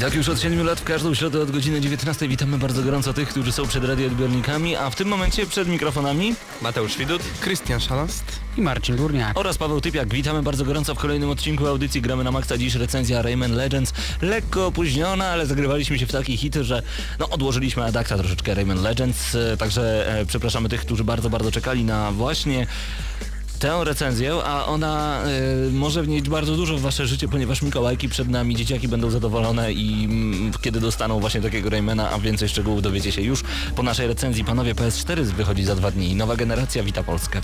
Tak już od 7 lat w każdą środę od godziny 19 witamy bardzo gorąco tych, którzy są przed radioodbiornikami, a w tym momencie przed mikrofonami Mateusz Widut. Krystian Szalost. i Marcin Górniak. oraz Paweł Typiak. Witamy bardzo gorąco w kolejnym odcinku audycji Gramy na Maxa. Dziś recenzja Rayman Legends. Lekko opóźniona, ale zagrywaliśmy się w taki hit, że no, odłożyliśmy ad acta troszeczkę Rayman Legends. e, Także e, przepraszamy tych, którzy bardzo, bardzo czekali na właśnie tę recenzję, a ona e, może wnieść bardzo dużo w wasze życie, ponieważ Mikołajki przed nami, dzieciaki będą zadowolone i mm, kiedy dostaną właśnie takiego Raymana, a więcej szczegółów dowiecie się już po naszej recenzji. Panowie, PS4 wychodzi za dwa dni. Nowa generacja wita Polskę.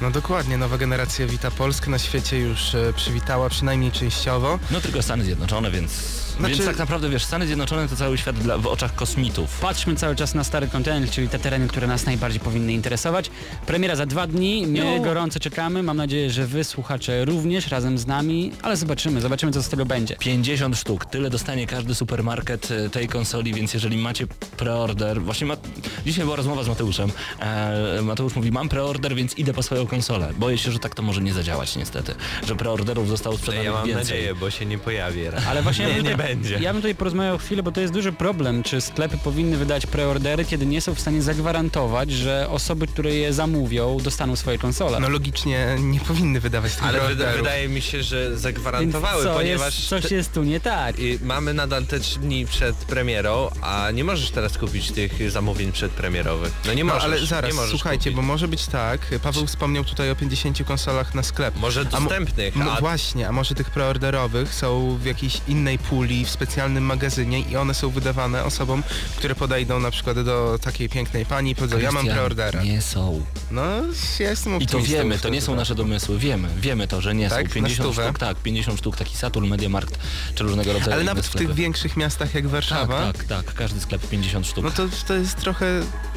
No dokładnie, nowa generacja wita Polskę. Na świecie już e, przywitała, przynajmniej częściowo. No tylko Stany Zjednoczone, więc, Znaczy- więc tak naprawdę wiesz, Stany Zjednoczone to cały świat dla, w oczach kosmitów. Patrzmy cały czas na stary kontynent, czyli te tereny, które nas najbardziej powinny interesować. Premiera za dwa dni, my Jo. gorąco czekamy. Mam nadzieję, że wy, słuchacze, również razem z nami, ale zobaczymy, zobaczymy co z tego będzie. 50 sztuk, tyle dostanie każdy supermarket e, tej konsoli, więc jeżeli macie preorder, właśnie ma, dzisiaj była rozmowa z Mateuszem, e, Mateusz mówi mam preorder, więc idę po swoją konsolę. Boję się, że tak to może nie zadziałać niestety, że preorderów zostało No sprzedanych ja mam więcej. nadzieję, bo się nie pojawi. Ale właśnie ja nie, bym nie będzie. Ja bym tutaj porozmawiał chwilę, bo to jest duży problem, czy sklepy powinny wydać preordery, kiedy nie są w stanie zagwarantować, że osoby, które je zamówią, dostaną swoje konsole. No logicznie nie powinny wydawać tych Ale wyda wydaje mi się, że zagwarantowały, co, ponieważ jest, coś jest tu nie tak. i mamy nadal te trzy dni przed premierą, a nie możesz teraz kupić tych zamówień przedpremierowych. No nie No możesz. ale zaraz, nie możesz słuchajcie, kupić. bo może być tak, Paweł wspomniał tutaj o 50 konsolach na sklep. Może A mo- dostępnych, No a właśnie, a może tych preorderowych są w jakiejś innej puli, w specjalnym magazynie i one są wydawane osobom, które podejdą na przykład do takiej pięknej pani i powiedzą, ja mam preordera. Nie są. No, ja jestem I to wiemy, to nie są nasze domysły, wiemy, wiemy to, że nie Tak? są. Na 50 stówę? sztuk, tak, 50 sztuk, taki Saturn, Mediamarkt, czy różnego rodzaju Ale nawet w tych większych miastach jak Tak, Warszawa, tak, tak, każdy sklep 50 sztuk. no to, to jest trochę...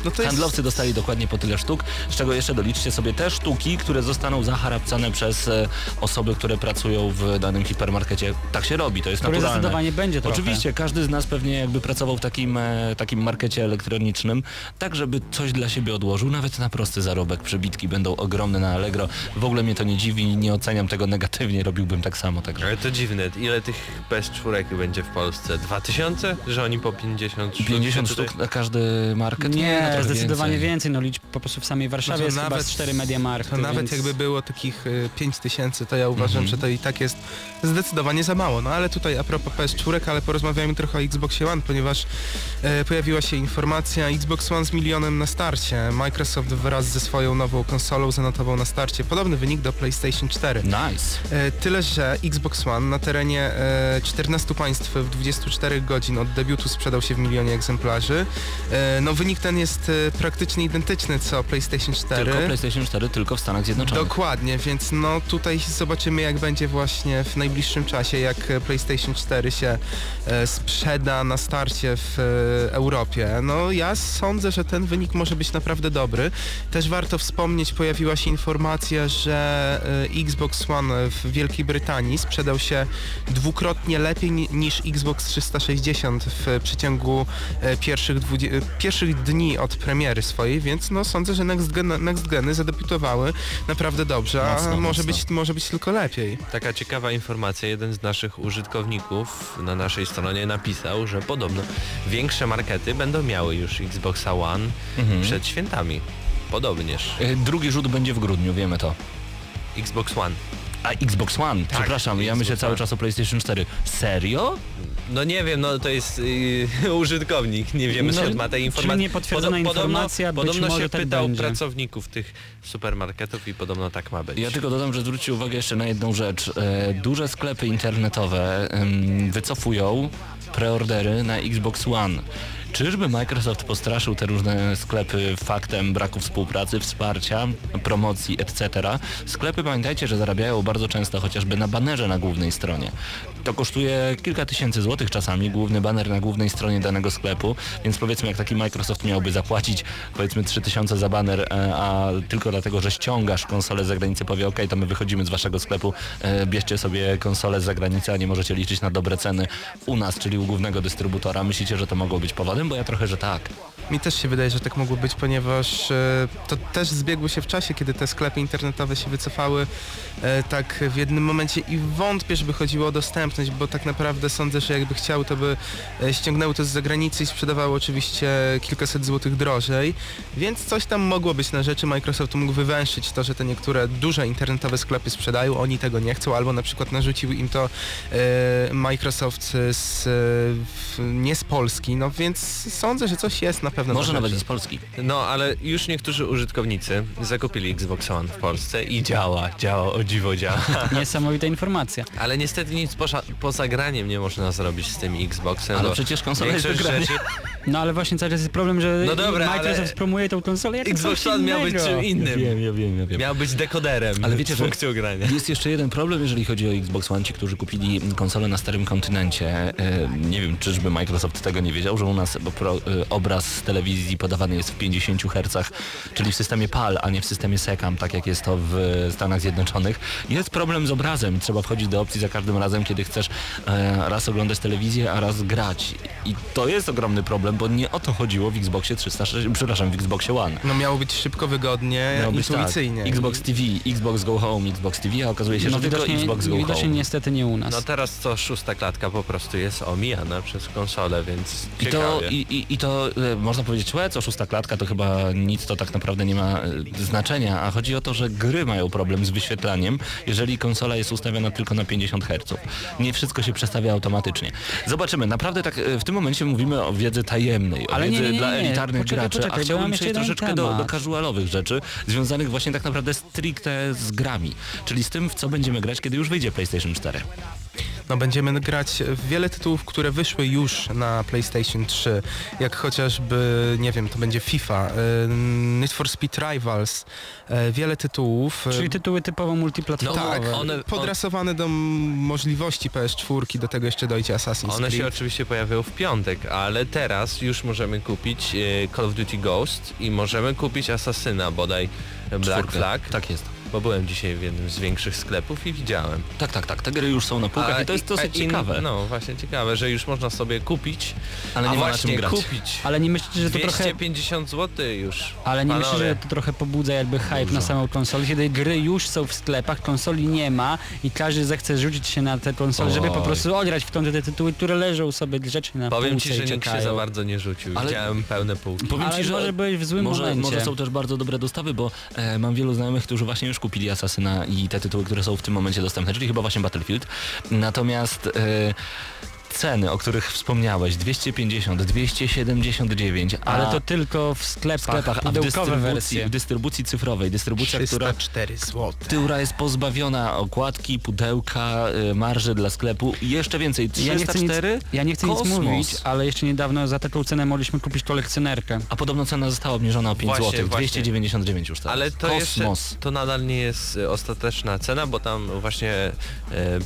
No to jest... Handlowcy dostali dokładnie po tyle sztuk, z czego jeszcze doliczcie sobie te sztuki, które zostaną zaharapcane przez e, osoby, które pracują w danym hipermarkecie. Tak się robi, to jest Który naturalne. zdecydowanie będzie trochę. Oczywiście, każdy z nas pewnie jakby pracował w takim, e, takim markecie elektronicznym, tak żeby coś dla siebie odłożył, nawet na prosty zarobek. Przebitki będą ogromne na Allegro. W ogóle mnie to nie dziwi, nie oceniam tego negatywnie, robiłbym tak samo. Także. Ale to dziwne, ile tych PS4 będzie w Polsce? 2000? Że oni po 50 sztuk 50 się tutaj- sztuk na każdy market? Nie, trochę zdecydowanie więcej. więcej. No licz po prostu w samej Warszawie No to jest chyba nawet- z 4 Mediamarkty, To nawet więc... jakby było takich y, 5 tysięcy, to ja uważam, Mhm. że to i tak jest zdecydowanie za mało. No ale tutaj a propos PS4, ale porozmawiajmy trochę o Xboxie One, ponieważ e, pojawiła się informacja Xbox One z milionem na starcie. Microsoft wraz ze swoją nową konsolą zanotował na starcie podobny wynik do PlayStation 4. Nice. E, Tyle, że Xbox One na terenie e, 14 państw w 24 godzin od debiutu sprzedał się w milionie egzemplarzy. E, No wynik ten jest e, praktycznie identyczny co PlayStation 4. Tylko PlayStation 4, tylko w Stanach Zjednoczonych. Dokładnie, więc no tutaj zobaczymy jak będzie właśnie w najbliższym czasie, jak e, PlayStation 4 się e, sprzeda na starcie w e, Europie. No ja sądzę, że ten wynik może być naprawdę dobry. Też warto wspomnieć, pojawiła się informacja, że Xbox One w Wielkiej Brytanii sprzedał się dwukrotnie lepiej ni- niż Xbox 360 w przeciągu pierwszych, pierwszych dni od premiery swojej, więc no sądzę, że Next, Gen, Next Geny naprawdę dobrze, a Mocno, może, mocno. być, może być tylko lepiej. Taka ciekawa informacja, jeden z naszych użytkowników na naszej stronie napisał, że podobno większe markety będą miały już Xboxa One Mhm. przed świętami. Podobnież. Y, Drugi rzut będzie w grudniu, wiemy to. Xbox One. A Xbox One, przepraszam, ja Xbox myślę cały One. czas o PlayStation 4. Serio? No nie wiem, no to jest yy, użytkownik, nie wiemy No, skąd ma te informacje. niepotwierdzona informacja, być podobno może się tak pytał będzie. pracowników tych supermarketów i podobno tak ma być. Ja tylko dodam, że zwróćcie uwagę jeszcze na jedną rzecz. E, duże sklepy internetowe wycofują preordery na Xbox One. Czyżby Microsoft postraszył te różne sklepy faktem braku współpracy, wsparcia, promocji, etc. Sklepy pamiętajcie, że zarabiają bardzo często chociażby na banerze na głównej stronie. To kosztuje kilka tysięcy złotych czasami, główny baner na głównej stronie danego sklepu, więc powiedzmy jak taki Microsoft miałby zapłacić powiedzmy 3000 za baner, e, a tylko dlatego, że ściągasz konsolę z zagranicy, powie ok, to my wychodzimy z waszego sklepu, e, bierzcie sobie konsolę z zagranicy, a nie możecie liczyć na dobre ceny u nas, czyli u głównego dystrybutora. Myślicie, że to mogło być powodem? Bo ja trochę, że tak. Mi też się wydaje, że tak mogło być, ponieważ e, to też zbiegło się w czasie, kiedy te sklepy internetowe się wycofały e, tak w jednym momencie i wątpię, żeby chodziło o dostępność, bo tak naprawdę sądzę, że jakby chciały, to by e, ściągnęły to z zagranicy i sprzedawały oczywiście kilkaset złotych drożej, więc coś tam mogło być na rzeczy. Microsoft mógł wywęszyć to, że te niektóre duże internetowe sklepy sprzedają, oni tego nie chcą, albo na przykład narzucił im to Microsoft z, nie z Polski, no więc sądzę, że coś jest na pewno. Może na nawet i z Polski. No ale już niektórzy użytkownicy zakupili Xbox One w Polsce i działa, działa, o dziwo działa. Niesamowita informacja. Ale niestety nic poza, poza graniem nie można zrobić z tym Xboxem. Ale przecież konsola jest do grania. rzeczy- No ale właśnie cały czas jest problem, że No dobra, Microsoft ale promuje tą konsolę jako Xbox coś One miał być czym innym. Ja wiem, ja wiem, ja wiem. Miał być dekoderem Ale wiecie, z że- funkcją grania. Jest jeszcze jeden problem, jeżeli chodzi o Xbox One, ci, którzy kupili konsolę na starym kontynencie. E, Nie wiem, czyżby Microsoft tego nie wiedział, że u nas e, obraz z telewizji podawany jest w 50 Hz, czyli w systemie PAL, a nie w systemie SECAM, tak jak jest to w Stanach Zjednoczonych. Jest problem z obrazem. Trzeba wchodzić do opcji za każdym razem, kiedy chcesz e, raz oglądać telewizję, a raz grać. I to jest ogromny problem, bo nie o to chodziło w Xboxie 360, przepraszam, w Xboxie One. No miało być szybko, wygodnie, Miało być intuicyjnie. Tak, Xbox TV, Xbox Go Home, Xbox TV, a okazuje się, No że tylko widocznie, Xbox Go widocznie Home. niestety nie u nas. No teraz co szósta klatka po prostu jest omijana przez konsolę, więc I to, i, i, i to e, można powiedzieć, łe, co szósta klatka, to chyba nic to tak naprawdę nie ma e, znaczenia, a chodzi o to, że gry mają problem z wyświetlaniem, jeżeli konsola jest ustawiona tylko na 50 Hz. Nie wszystko się przestawia automatycznie. Zobaczymy, naprawdę tak e, w tym momencie mówimy o wiedzy tajemnej, o Ale wiedzy nie, nie, dla nie. elitarnych Poczekaj, graczy, poczekaj, a chciałbym przejść troszeczkę do, do casualowych rzeczy, związanych właśnie tak naprawdę stricte z grami, czyli z tym, w co będziemy grać, kiedy już wyjdzie PlayStation 4. No będziemy grać w wiele tytułów, które wyszły już na PlayStation 3, jak chociażby, nie wiem, to będzie FIFA, y, Need for Speed Rivals, y, wiele tytułów. y, Czyli tytuły typowo multiplatformowe. tak, one- podrasowane do m- możliwości PS4, do tego jeszcze dojdzie Assassin's One się Creed. oczywiście pojawią w piątek, ale teraz już możemy kupić Call of Duty Ghost i możemy kupić Asasyna bodaj Black Czwórkę. Flag, Tak jest. Bo byłem dzisiaj w jednym z większych sklepów i widziałem. Tak, tak, tak. Te gry już są na półkach A i to jest dosyć ciekawe. No właśnie ciekawe, że już można sobie kupić, Ale a nie ma na właśnie czym grać. kupić. Ale nie myślicie, że to trochę... 250 zł już. Ale nie myślisz, Panowie. że to trochę pobudza jakby hype Dużo. na samą konsolę, kiedy gry już są w sklepach, konsoli nie ma i każdy zechce rzucić się na te konsole, żeby po prostu odrać w końcu te tytuły, które leżą sobie grzecznie na Powiem półce ci, że nikt się za bardzo nie rzucił. Ale- Widziałem pełne półki. Powiem Ale ci, że może byłeś w złym może, momencie. może są też bardzo dobre dostawy, bo e, mam wielu znajomych, którzy właśnie już kupili Asasyna i te tytuły, które są w tym momencie dostępne, czyli chyba właśnie Battlefield. Natomiast e, ceny, o których wspomniałeś, 250, 279, a Ale to tylko w sklep, w sklepach, a w dystrybucji, w dystrybucji cyfrowej, dystrybucja, która 304 zł. która jest pozbawiona okładki, pudełka, y, marży dla sklepu i jeszcze więcej, Ja nie chcę nic, 304, ja nie chcę nic mówić, ale jeszcze niedawno za taką cenę mogliśmy kupić kolekcjonerkę. a podobno cena została obniżona o 5 Właśnie, zł, właśnie. 299 już teraz. Ale to Kosmos. jeszcze, to nadal nie jest e, ostateczna cena, bo tam właśnie e,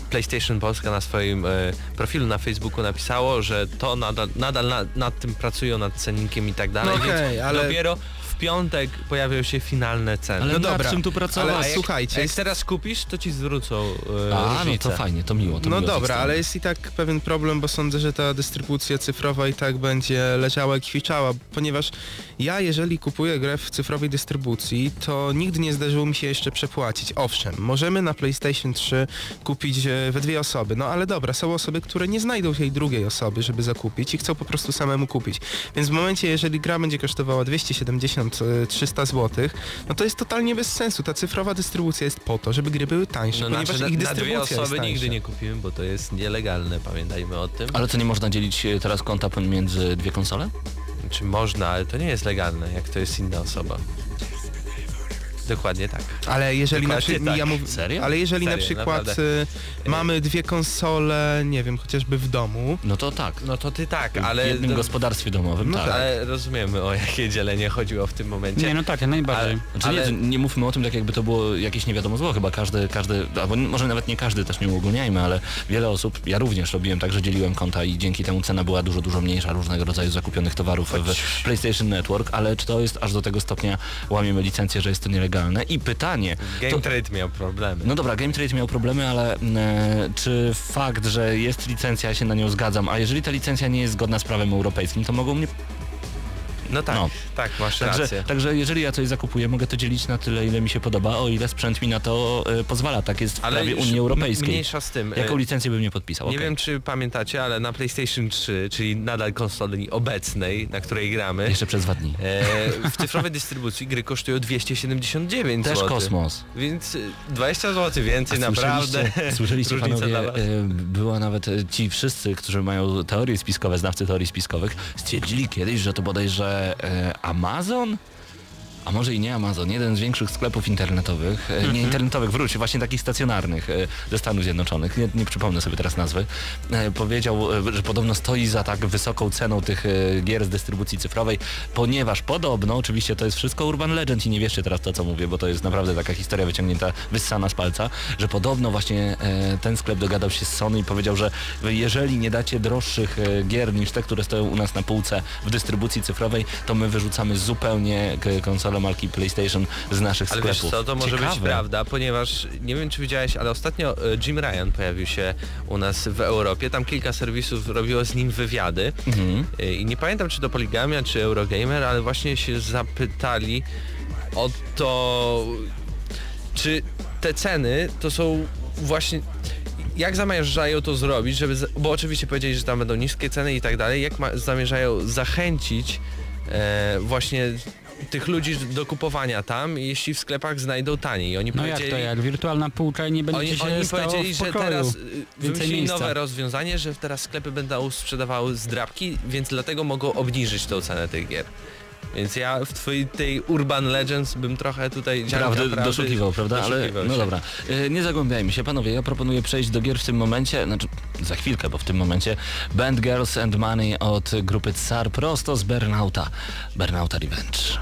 PlayStation Polska na swoim e, profilu na Facebooku napisało, że to nadal, nadal na, nad tym pracują, nad cennikiem i tak dalej, No okej, więc ale- dopiero w piątek pojawią się finalne ceny. Ale No dobra, czym tu ale pracować? jak, słuchajcie, jak teraz kupisz, to ci zwrócą e, A, no różnicę. to fajnie, to miło. To No miło dobra, ale jest i tak pewien problem, bo sądzę, że ta dystrybucja cyfrowa i tak będzie leżała i kwiczała, ponieważ ja jeżeli kupuję grę w cyfrowej dystrybucji, to nigdy nie zdarzyło mi się jeszcze przepłacić. Owszem, możemy na PlayStation 3 kupić e, we dwie osoby, no ale dobra, są osoby, które nie znajdą tej drugiej osoby, żeby zakupić i chcą po prostu samemu kupić. Więc w momencie, jeżeli gra będzie kosztowała 270-300 zł, no to jest totalnie bez sensu. Ta cyfrowa dystrybucja jest po to, żeby gry były tańsze, No, ponieważ znaczy, ich na, na dystrybucja dwie osoby jest nigdy nie kupimy, bo to jest nielegalne, pamiętajmy o tym. Ale to nie można dzielić e, teraz konta pomiędzy dwie konsole? Czy można, ale to nie jest legalne, jak to jest inna osoba. Dokładnie tak. Ale jeżeli na Dokładnie przykład... tak. Ja mów... Serio? Ale jeżeli na Serio, przykład naprawdę. y, mamy dwie konsole, nie wiem, chociażby w domu, No to tak. No to ty tak, w ale... jednym to- gospodarstwie domowym, No tak. Ale rozumiemy o jakie dzielenie chodziło w tym momencie. Nie, no tak, najbardziej. Ale- Znaczy nie, to nie mówmy o tym tak jakby to było jakieś nie wiadomo zło, chyba każdy, każdy, albo może nawet nie każdy, też nie uogólniajmy, ale wiele osób, ja również robiłem tak, że dzieliłem konta i dzięki temu cena była dużo, dużo mniejsza różnego rodzaju zakupionych towarów w PlayStation Network, ale czy to jest aż do tego stopnia łamiemy licencję, że jest to nielegalne? I pytanie, Game to, Trade miał problemy. no dobra, Game Trade miał problemy, ale e, czy fakt, że jest licencja, ja się na nią zgadzam, a jeżeli ta licencja nie jest zgodna z prawem europejskim, to mogą mnie No tak, No. tak, masz Także, rację. także jeżeli ja coś zakupuję, mogę to dzielić na tyle, ile mi się podoba, o ile sprzęt mi na to e, pozwala. Tak jest w prawie już Unii Europejskiej. Mniejsza z tym. Jaką e, licencję bym nie podpisał? Nie okej. wiem czy pamiętacie, ale na PlayStation 3, czyli nadal konsoli obecnej, na której gramy, Jeszcze przez dwa dni. e, w cyfrowej dystrybucji gry kosztują 279 Też zł. kosmos. Więc e, 20 zł więcej naprawdę. Słyszeliście, słyszeliście Różnica panowie, e, była nawet e, ci wszyscy, którzy mają teorie spiskowe, znawcy teorii spiskowych, stwierdzili kiedyś, że to bodajże e, Amazon? A może i nie Amazon, jeden z większych sklepów internetowych, e, Mhm. nie internetowych, wróć, właśnie takich stacjonarnych e, ze Stanów Zjednoczonych, nie, nie przypomnę sobie teraz nazwy, e, powiedział, że podobno stoi za tak wysoką ceną tych gier z dystrybucji cyfrowej, ponieważ podobno, oczywiście to jest wszystko Urban Legend i nie wierzcie teraz to co mówię, bo to jest naprawdę taka historia wyciągnięta, wyssana z palca, że podobno właśnie ten sklep dogadał się z Sony i powiedział, że jeżeli nie dacie droższych gier niż te, które stoją u nas na półce w dystrybucji cyfrowej, to my wyrzucamy zupełnie konsolę marki PlayStation z naszych Ale wiesz sklepów. co, to może być Ciekawe. prawda, ponieważ nie wiem czy widziałeś, ale ostatnio e, Jim Ryan pojawił się u nas w Europie. Tam kilka serwisów robiło z nim wywiady. Mhm. E, I nie pamiętam czy to Poligamia, czy Eurogamer, ale właśnie się zapytali o to, czy te ceny to są właśnie jak zamierzają to zrobić, żeby, bo oczywiście powiedzieli, że tam będą niskie ceny i tak dalej, jak ma, zamierzają zachęcić e, właśnie tych ludzi do kupowania tam, jeśli w sklepach znajdą taniej. Oni No jak to, jak wirtualna półka nie będzie oni, się oni powiedzieli, że teraz y, wymyślili nowe rozwiązanie, że teraz sklepy będą sprzedawały zdrabki, więc dlatego mogą obniżyć tą cenę tych gier. Więc ja w twojej tej Urban Legends bym trochę tutaj ziarnka Prawdy doszukiwał, prawda? Ale doszukiwał no się. dobra. E, Nie zagłębiajmy się, panowie. Ja proponuję przejść do gier w tym momencie, znaczy za chwilkę, bo w tym momencie Band Girls and Money od grupy Tsar prosto z Burnouta. Burnouta Revenge.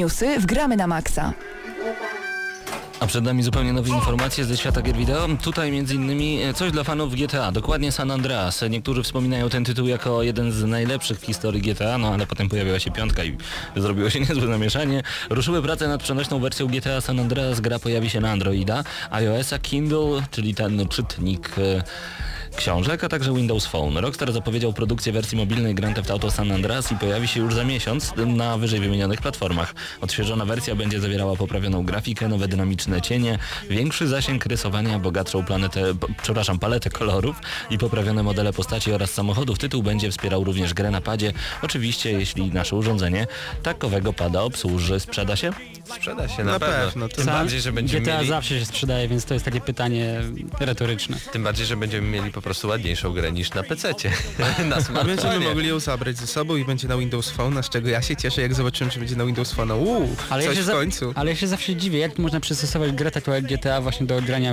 Newsy w Gramy na Maxa. A przed nami zupełnie nowe informacje ze świata gier wideo. Tutaj innymi e, coś dla fanów GTA, dokładnie San Andreas. Niektórzy wspominają ten tytuł jako jeden z najlepszych w historii GTA, no ale potem pojawiła się piątka i zrobiło się niezłe zamieszanie. Ruszyły prace nad przenośną wersją GTA San Andreas. Gra pojawi się na Androida, iOS-a, Kindle, czyli ten czytnik e, książek, a także Windows Phone. Rockstar zapowiedział produkcję wersji mobilnej Grand Theft Auto San Andreas i pojawi się już za miesiąc na wyżej wymienionych platformach. Odświeżona wersja będzie zawierała poprawioną grafikę, nowe dynamiczne cienie, większy zasięg rysowania, bogatszą planetę, przepraszam, paletę kolorów i poprawione modele postaci oraz samochodów. Tytuł będzie wspierał również grę na padzie, oczywiście jeśli nasze urządzenie takowego pada obsłuży. Sprzeda się? Sprzeda się na, Na pewno. pewno, Tym Sam- bardziej, że będziemy GTA mieli... zawsze się sprzedaje, więc to jest takie pytanie retoryczne. Tym bardziej, że będziemy mieli po prostu ładniejszą grę niż na PC-cie. na A będziemy mogli ją zabrać ze sobą i będzie na Windows Phone, z czego ja się cieszę, jak zobaczyłem, że będzie na Windows Phone. Uuu, Ale ja, coś się w za, końcu. ale ja się zawsze dziwię, jak można przystosować grę taką jak GTA właśnie do grania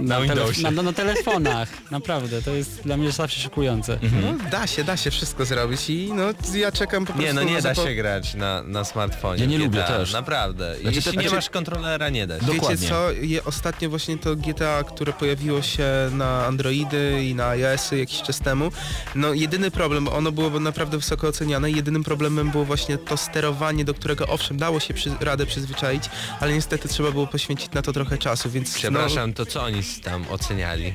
na, Windowsie. na, na telefonach. Naprawdę, to jest dla mnie zawsze szokujące. No, da się, da się wszystko zrobić i no ja czekam po prostu Nie, no nie na da się grać na, na smartfonie. Ja nie GTA, lubię też. Naprawdę. Znaczy, Jeśli nie znaczy- masz kontrolera, nie da się. Dokładnie. Wiecie co, je, ostatnio właśnie to GTA, które pojawiło się na Androidy i na iOS-y jakiś czas temu, no jedyny problem, ono było naprawdę wysoko oceniane, jedynym problemem było właśnie to sterowanie, do którego owszem dało się przy, radę przyzwyczaić, ale niestety trzeba było poświęcić na to trochę czasu, więc Przepraszam, to co oni tam oceniali?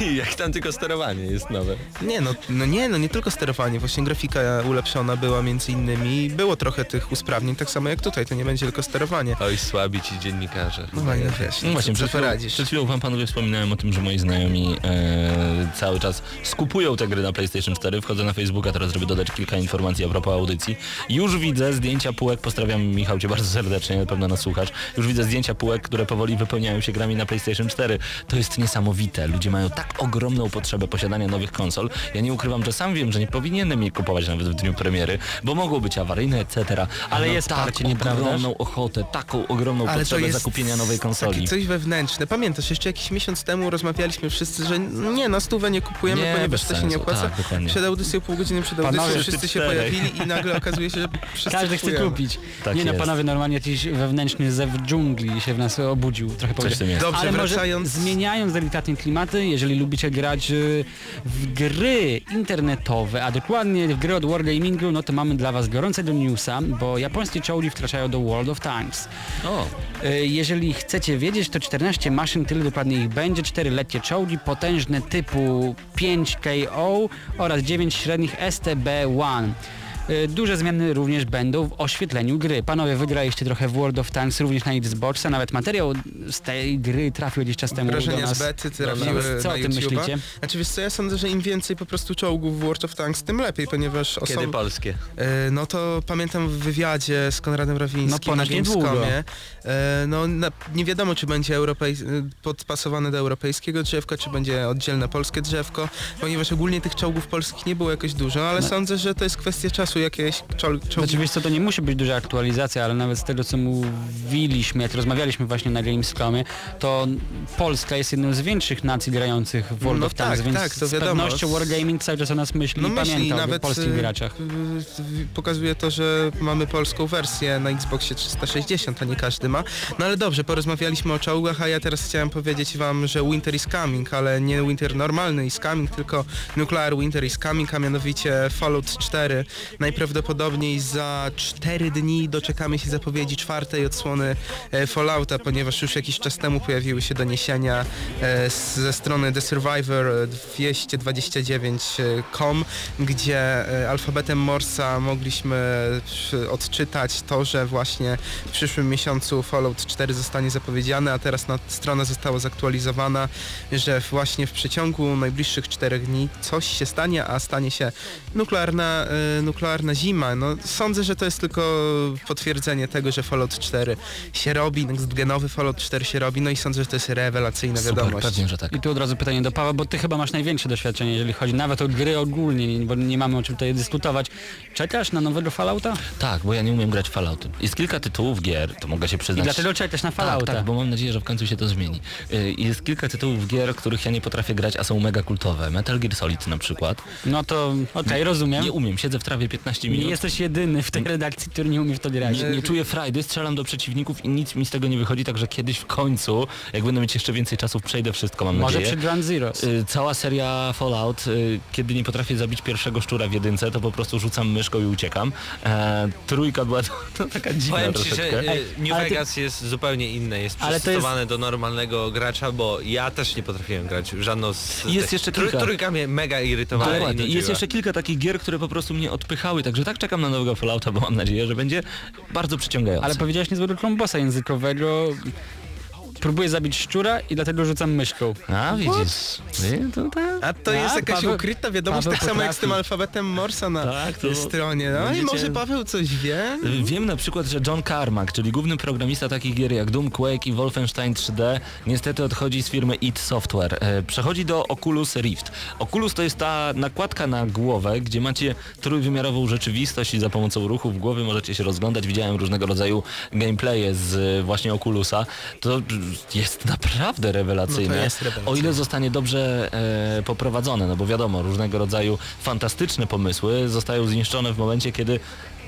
Jak tam tylko sterowanie jest nowe. No, nie, no, no nie, no nie tylko sterowanie, właśnie grafika ulepszona była między innymi, było trochę tych usprawnień, tak samo jak tutaj, to nie będzie tylko sterowanie. Oj, słabi ci dziennikarze. No fajnie, wiesz, No właśnie, co przed chwilą, poradzisz. przed chwilą wam panowie wspominałem o tym, że moi znajomi e, cały czas skupują te gry na PlayStation 4. Wchodzę na Facebooka teraz, żeby dodać kilka informacji a propos audycji. Już widzę zdjęcia półek, pozdrawiam Michał cię bardzo serdecznie, na pewno nas słuchasz. Już widzę zdjęcia półek, które powoli wypełniają się grami na PlayStation 4. To jest niesamowite. Ludzie mają tak ogromną potrzebę posiadania nowych konsol. Ja nie ukrywam, że sam wiem, że nie powinienem je kupować nawet w dniu premiery, bo mogą być awaryjne, etc. Ale jest tak parcie, nieprawdaż? ogromną ochotę, taką ogromną Ale potrzebę jest zakupienia nowej konsoli. Takie coś wewnętrzne. Pamiętasz, jeszcze jakiś miesiąc temu rozmawialiśmy wszyscy, że nie, na stówę nie kupujemy, Nie, ponieważ to się nie opłaca. Tak, przed audycją, pół godziny przed Panowie, audycją wszyscy wszyscy się pojawili i nagle okazuje się, że wszyscy Każdy chce kupujemy. kupić. Tak nie no, jest. panowie, normalnie jakiś wewnętrzny zew dżungli się w nas obudził. Trochę jest. Dobrze, Ale może wracając... zmieniając delikatnie klimaty, jeżeli lubicie grać y, w gry internetowe, a dokładnie w gry od Wargamingu, no to mamy dla was gorącego newsa, bo japońskie czołgi wkraczają do World of Tanks. O, Y, Jeżeli chcecie wiedzieć, to 14 maszyn, tyle dokładnie ich będzie, 4 letnie czołgi, potężne typu 5KO oraz 9 średnich STB-1. Y, Duże zmiany również będą w oświetleniu gry. Panowie, wygraliście trochę w World of Tanks również na Xboxa, nawet materiał z tej gry trafił gdzieś czas temu do Wrażenia nas. z bety do trafiły. Co na o tym YouTube'a. myślicie? Znaczy wiesz co, ja sądzę, że im więcej po prostu czołgów w World of Tanks, tym lepiej, ponieważ Kiedy osoby... polskie? E, No to pamiętam w wywiadzie z Konradem No Rawińskim na ponoć niedługo. Gamescomie. E, No na, nie wiadomo, czy będzie europej, podpasowane do europejskiego drzewka, czy będzie oddzielne polskie drzewko, ponieważ ogólnie tych czołgów polskich nie było jakoś dużo, ale No. sądzę, że to jest kwestia czasu, jakieś czoł, czołgi Znaczy wiesz co, to nie musi być duża aktualizacja, ale nawet z tego co mówiliśmy, jak rozmawialiśmy właśnie na Gamescomie, to Polska jest jedną z większych nacji grających w World No of Tanks, tak, więc tak, to z wiadomo. pewnością Wargaming cały czas o nas myśli No i myśli, pamięta o nawet polskich y, graczach. y, pokazuje to, że mamy polską wersję na Xboxie 360, a nie każdy ma. No ale dobrze, porozmawialiśmy o czołgach, a ja teraz chciałem powiedzieć wam, że Winter is coming, ale nie Winter normalny is coming, tylko Nuclear Winter is coming, a mianowicie Fallout 4. Najprawdopodobniej za 4 dni doczekamy się zapowiedzi czwartej odsłony e, Fallouta, ponieważ już jakiś czas temu pojawiły się doniesienia e, ze strony The Survivor 229.com, gdzie e, alfabetem Morsa mogliśmy odczytać to, że właśnie w przyszłym miesiącu Fallout 4 zostanie zapowiedziany, a teraz na, strona została zaktualizowana, że właśnie w przeciągu najbliższych 4 dni coś się stanie, a stanie się nuklearna, e, nuklearna zima. No, sądzę, że to jest tylko potwierdzenie tego, że Fallout 4 się robi, genowy Fallout 4 się robi, no i sądzę, że to jest rewelacyjna super, wiadomość. pewnie, że tak. I tu od razu pytanie do Pawła, bo ty chyba masz największe doświadczenie, jeżeli chodzi nawet o gry ogólnie, bo nie mamy o czym tutaj dyskutować. Czekasz na nowego Fallouta? Tak, bo ja nie umiem grać w Fallouty. Jest kilka tytułów gier, to mogę się I przyznać. dlatego czekasz na Fallouta. Tak, tak, bo mam nadzieję, że w końcu się to zmieni. Y, Jest kilka tytułów gier, których ja nie potrafię grać, a są mega kultowe. Metal Gear Solid na przykład. No to okej, rozumiem. Nie umiem, siedzę w trawie 15 Nie minut. jesteś jedyny w tej redakcji, który nie umie w to grać. Nie, nie czuję frajdy, strzelam do przeciwników i nic mi z tego nie wychodzi, także kiedyś w końcu, jak będę mieć jeszcze więcej czasu, przejdę wszystko, mam Może nadzieję. przy Ground Zeroes. Y, Cała seria Fallout, y, kiedy nie potrafię zabić pierwszego szczura w jedynce, to po prostu rzucam myszką i uciekam. E, trójka była to, to taka dziwna Powiem ci, troszeczkę. że Ej, y, New ale ty- Vegas jest zupełnie inne, jest przystosowane do normalnego gracza, bo ja też nie potrafiłem grać w żadną z Jest tych- jeszcze kilka. Trójka mnie mega irytowała Dokładnie. Jest jeszcze kilka takich gier, które po prostu mnie odpychały, także tak czekam na nowego Fallouta, bo mam nadzieję, że będzie bardzo przyciągający. Ale powiedziałeś niezłego trombosa językowego. Próbuję zabić szczura i dlatego rzucam myszką. A widzisz. Nie, to tak. A to A, jest jakaś Paweł- ukryta wiadomość, Paweł tak samo jak z tym potrafi. alfabetem Morsa na Tak, to stronie. No i będziecie- może Paweł coś wie? Wiem na przykład, że John Carmack, czyli główny programista takich gier jak Doom, Quake i Wolfenstein 3D, niestety odchodzi z firmy id Software. E, Przechodzi do Oculus Rift. Oculus to jest ta nakładka na głowę, gdzie macie trójwymiarową rzeczywistość i za pomocą ruchów głowy możecie się rozglądać. Widziałem różnego rodzaju gameplaye z e, właśnie Oculusa. To jest naprawdę rewelacyjne. No jest. O ile zostanie dobrze e, poprowadzone, no bo wiadomo, różnego rodzaju fantastyczne pomysły zostają zniszczone w momencie, kiedy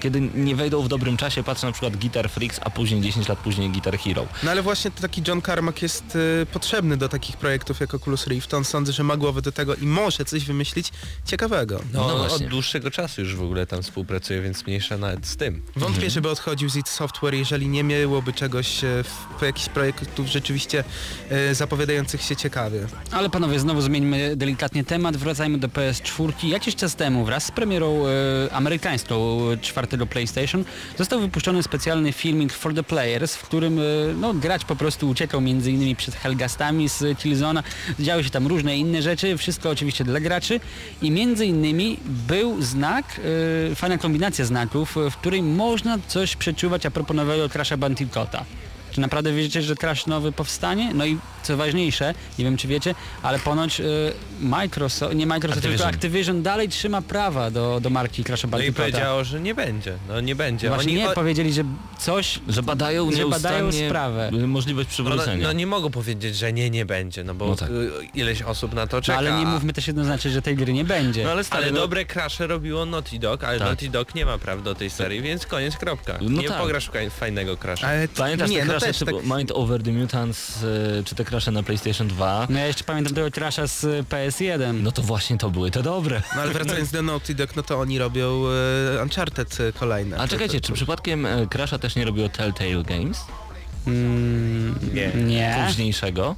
kiedy nie wejdą w dobrym czasie, patrzę na przykład Guitar Freaks, a później 10 lat później Guitar Hero. No ale właśnie taki John Carmack jest y, potrzebny do takich projektów jak Oculus Rift. On sądzę, że ma głowę do tego i może coś wymyślić ciekawego. No, no, no od dłuższego czasu już w ogóle tam współpracuje, więc mniejsza nawet z tym. Wątpię, mhm. żeby odchodził z id Software, jeżeli nie miałoby czegoś, e, w, jakichś projektów rzeczywiście y, zapowiadających się ciekawie. Ale panowie, znowu zmieńmy delikatnie temat, wracajmy do PS4. Jakiś czas temu wraz z premierą y, amerykańską 4 tego PlayStation, został wypuszczony specjalny filming For The Players, w którym e, no, po prostu uciekał między innymi przed Helgastami z Killzona. Działy się tam różne inne rzeczy, wszystko oczywiście dla graczy i między innymi był znak, e, fajna kombinacja znaków, w której można coś przeczuwać a propos nowego Crash'a Bandicoota. Czy naprawdę wierzycie, że Crash nowy powstanie? No i co ważniejsze, nie wiem czy wiecie, ale ponoć y, Microsoft, nie Microsoft, Activision. tylko Activision dalej trzyma prawa do, do marki Crash'a No i Bandicoota. powiedziało, że nie będzie. No nie będzie. Właśnie Oni, nie, o- powiedzieli, że coś... Że badają Że badają nieustannie sprawę. możliwość no, przywrócenia. no nie mogą powiedzieć, że nie, nie będzie, no bo No tak. y, ileś osób na to No, czeka. ale nie mówmy też jednoznacznie, że tej gry nie będzie. No ale stary, Ale no, dobre crashe robiło Naughty Dog, ale Tak. Naughty Dog nie ma praw do tej serii, więc koniec, kropka. No nie tak. pograsz w kaj- fajnego crasha. Ale t- Pamiętasz nie, te no też typu tak, Mind Over the Mutants, y, czy te crashe na PlayStation 2? No ja jeszcze pamiętam tego Crash'a z y, PS1. No to właśnie to były te dobre. no ale wracając do Naughty Dog, no to oni robią e, Uncharted e, kolejne. A czekajcie, czy przypadkiem e, Crasha też nie robiło Telltale Games? Mm, Nie. Nie. Późniejszego?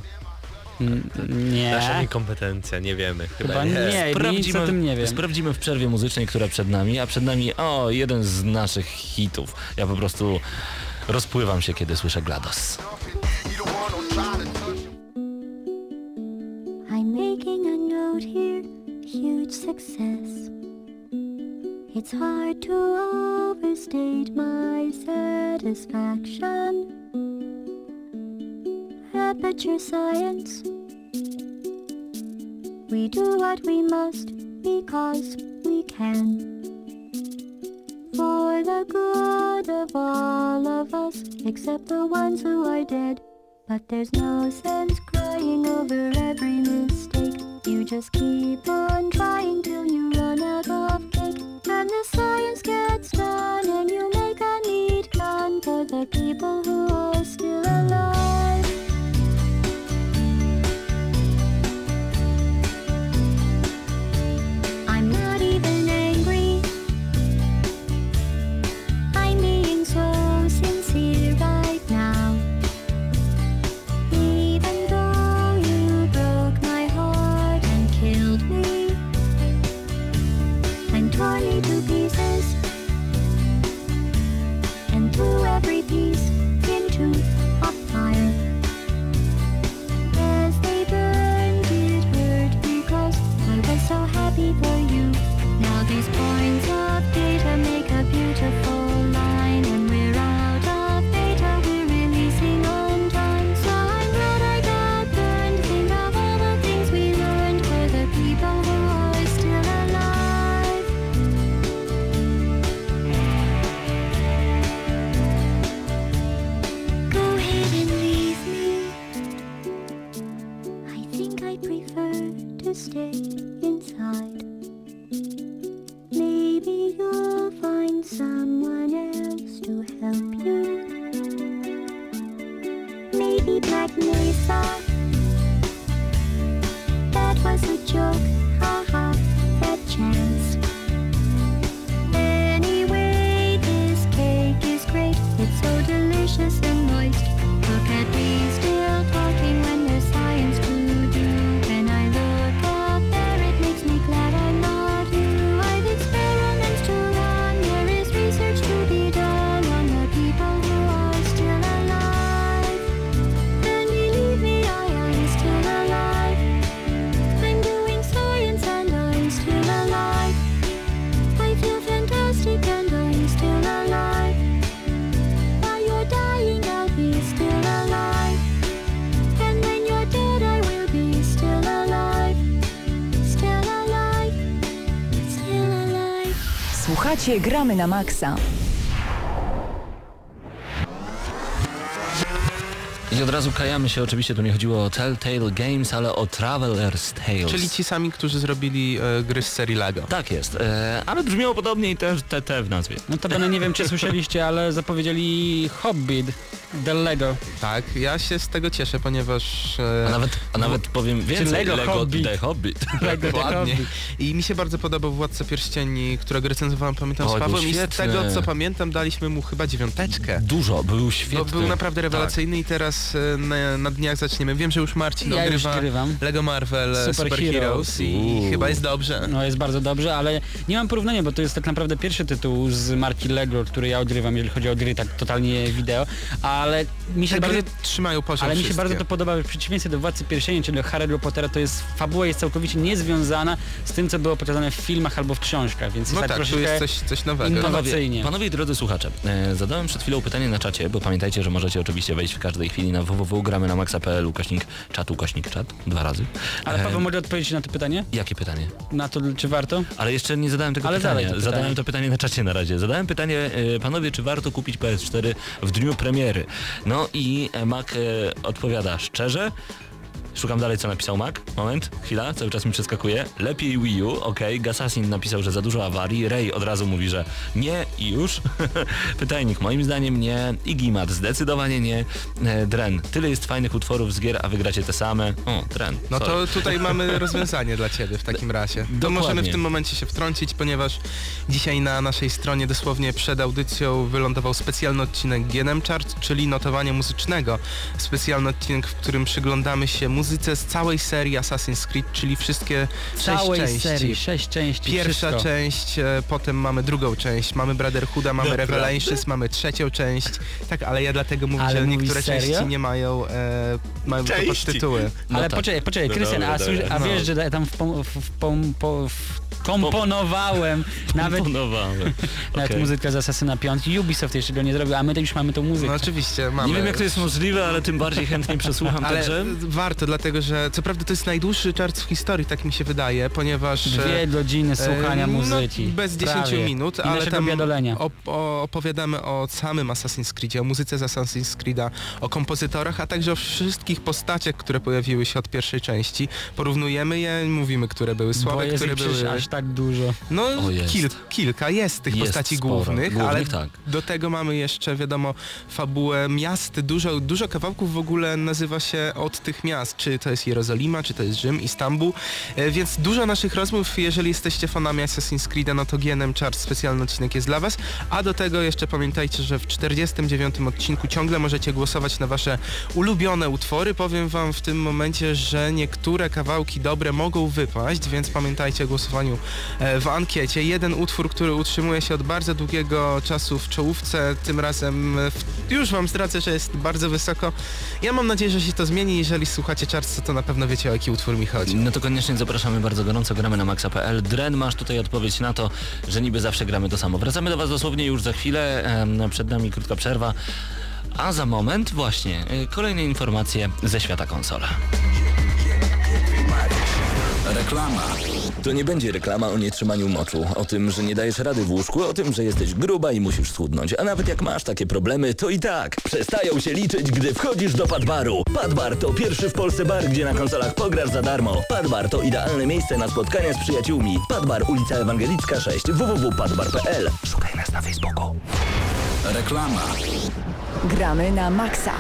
Mm, Nie. Nasza niekompetencja, nie wiemy. Chyba, Chyba nie, nic o tym nie wiem. sprawdzimy w przerwie muzycznej, która przed nami, a przed nami, o, jeden z naszych hitów. Ja po prostu rozpływam się, kiedy słyszę GLaDOS. I'm making a note here, huge success. It's hard to overstate my satisfaction. Aperture science. We do what we must because we can. For the good of all of us, except the ones who are dead. But there's no sense crying over every mistake. You just keep on trying till you run out of cake. And the science gets done and you make a neat gun for the people who Słuchacie Gramy na Maxa. I od razu kajamy się, oczywiście tu nie chodziło o Telltale Games, ale o Traveler's Tales. Czyli ci sami, którzy zrobili e, gry z serii Lego. Tak jest, e, ale brzmiało podobnie i też TT w nazwie. No to będę nie wiem czy słyszeliście, ale zapowiedzieli Hobbit The Lego. Tak, ja się z tego cieszę, ponieważ... e, A nawet, a nawet powiem więcej, Lego Lego Hobbit. The Hobbit. Lego The Dokładnie. Hobbit. I mi się bardzo podobał Władca Pierścieni, którego recenzowałem, pamiętam, Oj, z Pawłem i z tego, co pamiętam, daliśmy mu chyba dziewiąteczkę. Dużo, był świetny. No, był naprawdę Tak. rewelacyjny i teraz e, na, na dniach zaczniemy. Wiem, że już Marcin Ja już ogrywa grywam. Lego Marvel e, Super Super, Heroes. Heroes i Uuu. chyba jest dobrze. No jest bardzo dobrze, ale nie mam porównania, bo to jest tak naprawdę pierwszy tytuł z marki Lego, który ja odgrywam, jeżeli chodzi o gry tak totalnie wideo, ale mi się bardzo... gry trzymają poziom Ale mi się wszystkie. bardzo to podoba, w przeciwieństwie do Władcy Pierścieni, czyli do Harry'ego Pottera, to jest, fabuła jest całkowicie niezwiązana z tym, co było pokazane w filmach albo w książkach, więc No jest tak, tu troszeczkę... jest coś, coś nowego. Panowie, Innowacyjnie. panowie i drodzy słuchacze, e, zadałem przed chwilą pytanie na czacie, bo pamiętajcie, że możecie oczywiście wejść w każdej chwili na www.gramy na maxa.pl ukośnik czatu, ukośnik czat, dwa razy. Ale E, Paweł, mogę odpowiedzieć na to pytanie? Jakie pytanie? Na to, czy warto? Ale jeszcze nie zadałem tego Ale pytania. zadaj to pytanie. Zadałem to pytanie na czacie na razie. Zadałem pytanie, e, panowie, czy warto kupić PS4 w dniu premiery? No i e, Mac e, odpowiada szczerze. Szukam dalej, co napisał Mac. Moment, chwila, cały czas mi przeskakuje. Lepiej Wii U, okej. Gassassin napisał, że za dużo awarii. Ray od razu mówi, że nie i już. Pytajnik, moim zdaniem nie. Igimat, zdecydowanie nie. E, Dren, tyle jest fajnych utworów z gier, a wygracie te same. O, Dren. No sorry. to tutaj mamy rozwiązanie dla Ciebie w takim razie. To Dokładnie. możemy w tym momencie się wtrącić, ponieważ dzisiaj na naszej stronie dosłownie przed audycją wylądował specjalny odcinek GNM Chart, czyli notowania muzycznego. Specjalny odcinek, w którym przyglądamy się muzyce z całej serii Assassin's Creed, czyli wszystkie Całej sześć części. serii, sześć części, Pierwsza wszystko. część, e, potem mamy drugą część, mamy Brotherhooda, mamy Naprawdę? Revelations, mamy trzecią część. Tak, ale ja dlatego mówię, Ale że mówisz niektóre serio? części nie mają, e, mają tylko Części. podtytuły. No Ale tak. poczekaj, poczekaj, No Krystian, dobra, a, słysz- dobra. a No. wiesz, że tam wpom- w, wpom- po- w, komponowałem nawet, Komponowałem. nawet Okej. muzykę z Assassina 5. Ubisoft jeszcze go nie zrobił, a my to już mamy tą muzykę. No oczywiście, mamy. Nie wiem jak to jest możliwe, ale tym bardziej chętnie przesłucham Ale także. warto, dlatego że co prawda to jest najdłuższy czart w historii, tak mi się wydaje, ponieważ... Dwie e, godziny słuchania e, muzyki. No, bez 10 Prawie. minut, I ale tam op opowiadamy o samym Assassin's Creedzie, o muzyce z Assassin's Creeda, o kompozytorach, a także o wszystkich postaciach, które pojawiły się od pierwszej części. Porównujemy je, mówimy, które były słabe, które były... aż tak dużo. No O, jest. kil, kilka jest tych Jest postaci sporo. głównych, Głównych, ale tak. do tego mamy jeszcze, wiadomo, fabułę miast. Dużo, dużo kawałków w ogóle nazywa się od tych miast. Czy to jest Jerozolima, czy to jest Rzym, Istanbul. E, więc dużo naszych rozmów, jeżeli jesteście fanami Assassin's Creed'a, no to GNM Chart specjalny odcinek jest dla Was. A do tego jeszcze pamiętajcie, że w 49 odcinku ciągle możecie głosować na Wasze ulubione utwory. Powiem Wam w tym momencie, że niektóre kawałki dobre mogą wypaść, więc pamiętajcie o głosowaniu e, w ankiecie. Jeden utwór, który utrzymuje się od bardzo długiego czasu w czołówce, tym razem w, już Wam zdradzę, że jest bardzo wysoko. Ja mam nadzieję, że się to zmieni. Jeżeli słuchacie To na pewno wiecie o jaki utwór mi chodzi. No to koniecznie zapraszamy bardzo gorąco, gramy na maxa.pl. Dren, masz tutaj odpowiedź na to, że niby zawsze gramy to samo. Wracamy do Was dosłownie już za chwilę, przed nami krótka przerwa, a za moment właśnie y, kolejne informacje ze świata konsola. Reklama. To nie będzie reklama o nietrzymaniu moczu, o tym, że nie dajesz rady w łóżku, o tym, że jesteś gruba i musisz schudnąć. A nawet jak masz takie problemy, to i tak przestają się liczyć, gdy wchodzisz do Padbaru. Padbar to pierwszy w Polsce bar, gdzie na konsolach pograsz za darmo. Padbar to idealne miejsce na spotkania z przyjaciółmi. Padbar, ulica Ewangelicka 6, www.padbar.pl. Szukaj nas na Facebooku. Reklama. Gramy na Maxa.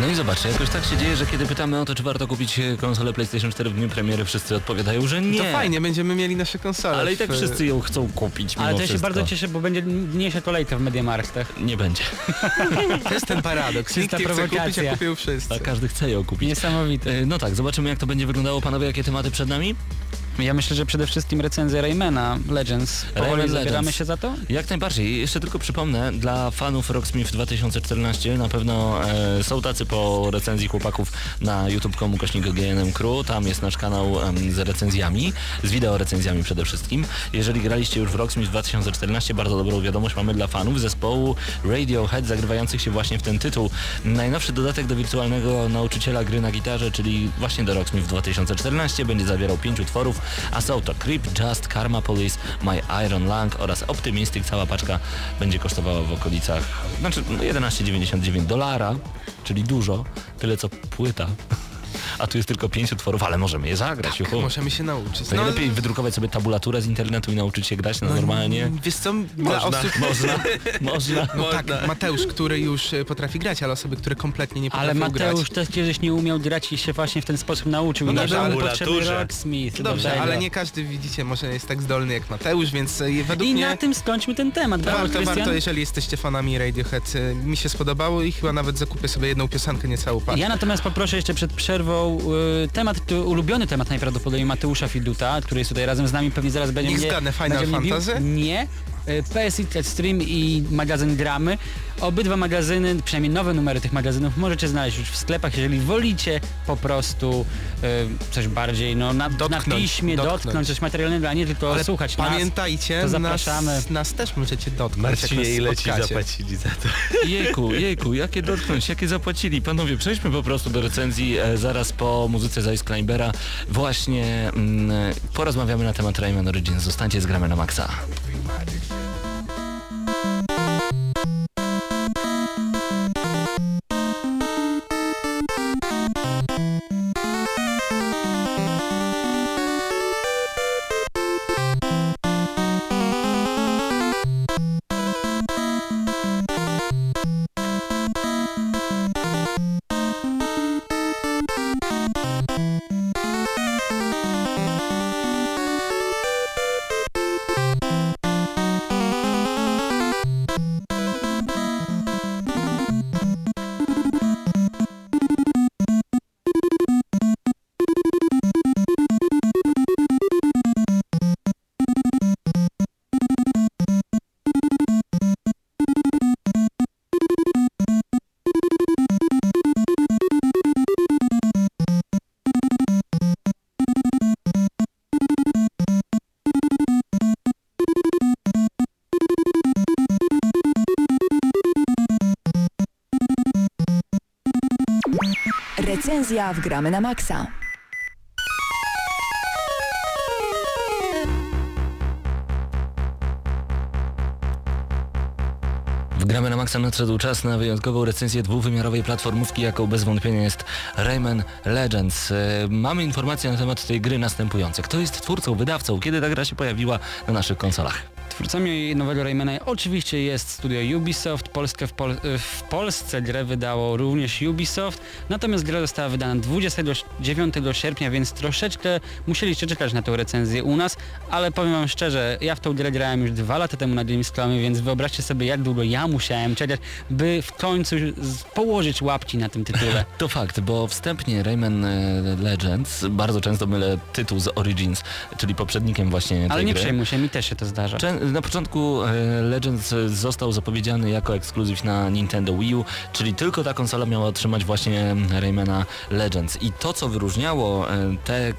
No i zobaczcie, jakoś tak się dzieje, że kiedy pytamy o to, czy warto kupić e, konsolę PlayStation 4 w dniu premiery, wszyscy odpowiadają, że nie. To fajnie, będziemy mieli nasze konsole. Ale i tak w- wszyscy ją chcą kupić Ale to ja się wszystko. bardzo cieszę, bo będzie mniejsza kolejka w Mediamarktach. Nie będzie. To jest ten paradoks. Nikt nie chce kupić, a kupią wszyscy. A każdy chce ją kupić. Niesamowite. E, No tak, zobaczymy jak to będzie wyglądało. Panowie, jakie tematy przed nami? Ja myślę, że przede wszystkim recenzja Raymana Legends. Powoli Rayman zabieramy się za to? Jak najbardziej. Jeszcze tylko przypomnę, dla fanów Rocksmith 2014 na pewno e, są tacy po recenzji chłopaków na youtube.com ukośnik GNM Crew. Tam jest nasz kanał em, z recenzjami, z wideo recenzjami przede wszystkim. Jeżeli graliście już w Rocksmith 2014, bardzo dobrą wiadomość mamy dla fanów zespołu Radiohead zagrywających się właśnie w ten tytuł. Najnowszy dodatek do wirtualnego nauczyciela gry na gitarze, czyli właśnie do Rocksmith 2014 będzie zawierał pięć utworów, a są to Creep, Just, Karma Police, My Iron Lung oraz Optimistic. Cała paczka będzie kosztowała w okolicach, znaczy no, 11,99 dolara, czyli dużo, tyle co płyta. A tu jest tylko pięć utworów, ale możemy je zagrać. juhu. Możemy się nauczyć. To najlepiej wydrukować sobie tabulaturę z internetu i nauczyć się grać na normalnie. Wiesz co, dla osób... Można, można. No tak, Mateusz, który już e, potrafi grać, ale osoby, które kompletnie nie Ale potrafią Mateusz grać. też kiedyś nie umiał grać i się właśnie w ten sposób nauczył. No I dobrze, ale- potrzebny Tabulaturze. Rocksmith. do Dobrze, ale nie każdy, widzicie, może jest tak zdolny jak Mateusz, więc e, według I mnie... na tym skończmy ten temat. Warto, Krystian. warto, jeżeli jesteście fanami Radiohead. e, Mi się spodobało i chyba nawet zakupię sobie jedną piosenkę, nie całą paczkę. Ja natomiast poproszę jeszcze przed przerwą y, temat, tu- ulubiony temat najprawdopodobniej Mateusza Fiduta, który jest tutaj razem z nami, pewnie zaraz będzie Niech mnie... zgadnę, Final będzie mnie bił. Fantasy? Nie. Y, PSX Extreme i magazyn Dramy. Obydwa magazyny, przynajmniej nowe numery tych magazynów możecie znaleźć już w sklepach, jeżeli wolicie po prostu y, coś bardziej no, na, na Dotknąć, piśmie, dotknąć. dotknąć. coś materialnego, a nie tylko Ale słuchać nas. pamiętajcie, to zapraszamy. Nas, nas też możecie dotknąć, Marcinie, nas ile ci zapłacili za to? Jejku, jejku, jakie dotknąć, jakie zapłacili. Panowie, przejdźmy po prostu do recenzji e, zaraz po muzyce z Ice Climbera. Właśnie mm, porozmawiamy na temat Rayman Origins. Zostańcie z gramy na maksa. W Gramy na Maxa. Gramy na maksa nadszedł czas na wyjątkową recenzję dwuwymiarowej platformówki, jaką bez wątpienia jest Rayman Legends. E, Mamy informacje na temat tej gry następujące. Kto jest twórcą, wydawcą, kiedy ta gra się pojawiła na naszych konsolach? Twórcami nowego Raymana oczywiście jest studio Ubisoft. Polskę w, Pol w Polsce grę wydało również Ubisoft, natomiast gra została wydana 29 sierpnia, więc troszeczkę musieliście czekać na tę recenzję u nas, ale powiem wam szczerze, ja w tą grę grałem już dwa lata temu na Gamescomie, więc wyobraźcie sobie jak długo ja musiałem czekać, by w końcu położyć łapci na tym tytule. To fakt, bo wstępnie Rayman e, Legends, bardzo często mylę tytuł z Origins, czyli poprzednikiem właśnie tej Ale nie gry. przejmuj się, mi też się to zdarza. Czę- Na początku e, Legends został zapowiedziany jako ekskluzyw na Nintendo Wii U, czyli tylko ta konsola miała otrzymać właśnie Raymana Legends. I to, co wyróżniało e, te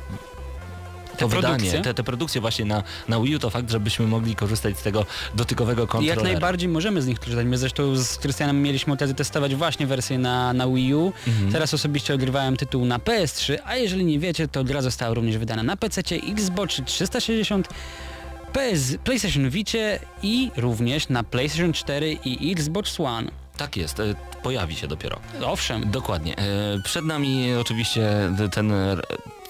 to produkcje? wydanie, te, te produkcje właśnie na, na Wii U, to fakt, żebyśmy mogli korzystać z tego dotykowego kontrolera. jak najbardziej możemy z nich korzystać. My zresztą z Krystianem mieliśmy okazję testować właśnie wersję na, na Wii U. Mhm. Teraz osobiście ogrywałem tytuł na PS3, a jeżeli nie wiecie, to gra została również wydana na PC, Xbox 360, PS, PlayStation Vicie i również na PlayStation 4 i Xbox One. Tak jest, e, pojawi się dopiero. Owszem, Dokładnie. E, Przed nami oczywiście ten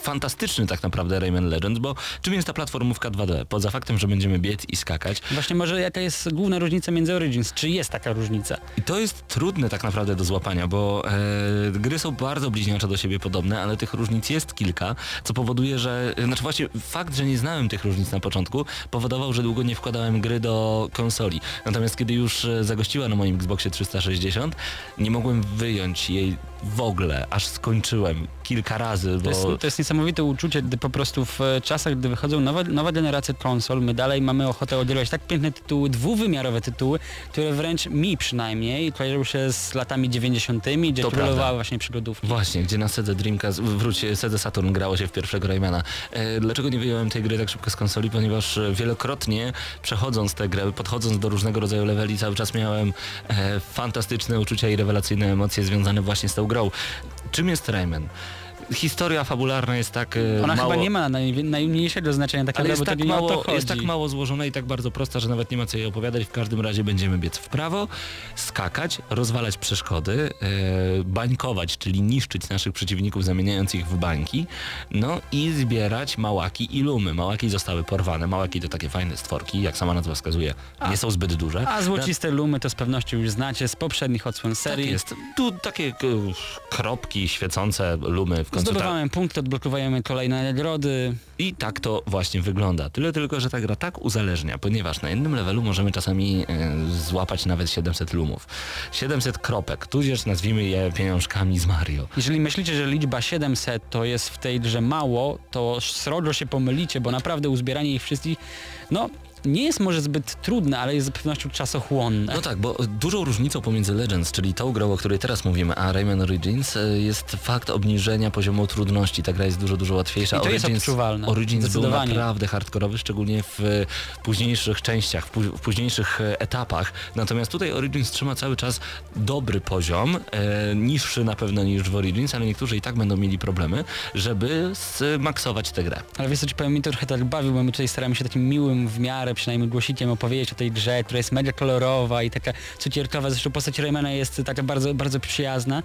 fantastyczny tak naprawdę Rayman Legends, bo czym jest ta platformówka 2D? Poza faktem, że będziemy biec i skakać. Właśnie może jaka jest główna różnica między Origins? Czy jest taka różnica? I to jest trudne tak naprawdę do złapania, bo e, gry są bardzo bliźniacze do siebie podobne, ale tych różnic jest kilka, co powoduje, że... Znaczy właśnie fakt, że nie znałem tych różnic na początku, powodował, że długo nie wkładałem gry do konsoli. Natomiast kiedy już e, zagościła na moim Xboxie 360, nie mogłem wyjąć jej w ogóle, aż skończyłem kilka razy, To bo... jest, to jest niesamowite uczucie, gdy po prostu w czasach, gdy wychodzą nowe, nowa generacja konsol, my dalej mamy ochotę odgrywać tak piękne tytuły, dwuwymiarowe tytuły, które wręcz mi przynajmniej kojarzyły się z latami 90., gdzie To królowały właśnie przygodówki. Właśnie, gdzie na Sedze Dreamcast, wróć, Sedze Saturn grało się w pierwszego Raymana. E, dlaczego nie wyjąłem tej gry tak szybko z konsoli? Ponieważ e, wielokrotnie przechodząc tę grę, podchodząc do różnego rodzaju leveli, cały czas miałem e, fantastyczne uczucia i rewelacyjne emocje związane właśnie z tą grą. Czym jest Rayman? Historia fabularna jest tak e, Ona mało... chyba nie ma naj, najmniejszego znaczenia tak naprawdę, tak, mało, jest tak mało złożona i tak bardzo prosta, że nawet nie ma co jej opowiadać. W każdym razie będziemy biec w prawo, skakać, rozwalać przeszkody, e, bańkować, czyli niszczyć naszych przeciwników, zamieniając ich w bańki, no i zbierać małaki i lumy. Małaki zostały porwane. Małaki to takie fajne stworki, jak sama nazwa wskazuje, nie są zbyt duże. A złociste lumy to z pewnością już znacie z poprzednich odsłon Tak serii. jest. Tu takie k- kropki świecące lumy w tak- Zdobywamy punkty, odblokowujemy kolejne nagrody. I tak to właśnie wygląda. Tyle tylko, że ta gra tak uzależnia, ponieważ na jednym levelu możemy czasami e, złapać nawet 700 lumów. 700 kropek, tudzież nazwijmy je pieniążkami z Mario. Jeżeli myślicie, że liczba 700 to jest w tej grze mało, to srogo się pomylicie, bo naprawdę uzbieranie ich wszystkich, no nie jest może zbyt trudne, ale jest z pewnością czasochłonne. No tak, bo dużą różnicą pomiędzy Legends, czyli tą grą, o której teraz mówimy, a Rayman Origins e, jest fakt obniżenia poziomu trudności. Ta gra jest dużo, dużo łatwiejsza. I to jest odczuwalne. Origins był naprawdę hardkorowy, szczególnie w e, późniejszych częściach, w, pó- w późniejszych e, etapach. Natomiast tutaj Origins trzyma cały czas dobry poziom, niższy na pewno niż w Origins, ale niektórzy i tak będą mieli problemy, żeby zmaksować tę grę. Ale wiesz co ci powiem, mi to trochę tak bawi, bo my tutaj staramy się takim miłym w miarę przynajmniej głosikiem opowiedzieć o tej grze, która jest mega kolorowa i taka cukierkowa, zresztą postać Raymana jest taka bardzo, bardzo przyjazna.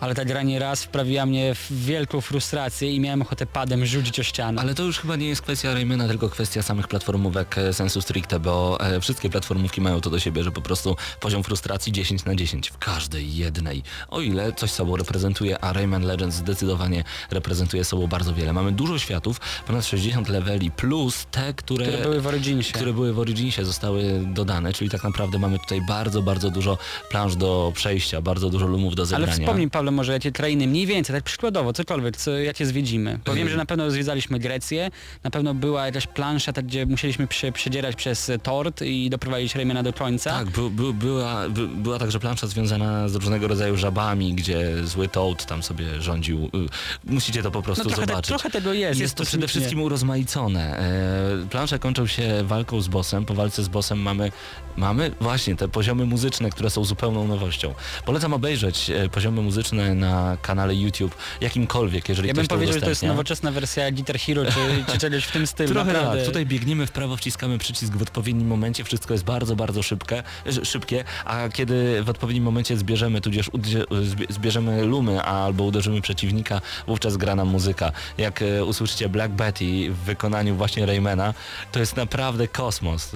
Ale ta gra nie raz wprawiła mnie w wielką frustrację i miałem ochotę padem rzucić o ścianę. Ale to już chyba nie jest kwestia Raymana, tylko kwestia samych platformówek e, sensu stricte, bo e, wszystkie platformówki mają to do siebie, że po prostu poziom frustracji 10 na 10 w każdej jednej. O ile coś sobą reprezentuje, a Rayman Legends zdecydowanie reprezentuje sobą bardzo wiele. Mamy dużo światów, ponad 60 leveli, plus te, które, które były w Originsie. które były w Originsie, zostały dodane, czyli tak naprawdę mamy tutaj bardzo, bardzo dużo planż do przejścia, bardzo dużo lumów do Ale zebrania. wspomnij Pawle może jakie krainy mniej więcej, tak przykładowo, cokolwiek, co, jakie zwiedzimy. Bo wiem, że na pewno zwiedzaliśmy Grecję, na pewno była jakaś plansza, tak, gdzie musieliśmy prze, przedzierać przez tort i doprowadzić Raymana do końca. Tak, by, by, była, by, była także plansza związana z różnego rodzaju żabami, gdzie zły Toad tam sobie rządził. Y, Musicie to po no prostu trochę, te, zobaczyć. trochę tego jest. Jest to przede wszystkim urozmaicone. E, plansze kończą się walką z bossem. Po walce z bossem mamy, mamy właśnie te poziomy muzyczne, które są zupełną nowością. Polecam obejrzeć e, poziomy muzyczne na kanale YouTube, jakimkolwiek, jeżeli Ja ktoś bym powiedział, że to jest nowoczesna wersja Guitar Hero czy, czy czegoś w tym stylu. Trochę naprawdę. tak. Tutaj biegniemy w prawo, wciskamy przycisk w odpowiednim momencie, wszystko jest bardzo, bardzo szybkie, sz- szybkie, a kiedy w odpowiednim momencie zbierzemy, tudzież udzie- zbie- zbierzemy lumy albo uderzymy przeciwnika, wówczas gra nam muzyka. Jak e, usłyszycie Black Betty w wykonaniu właśnie Raymana, to jest naprawdę kosmos.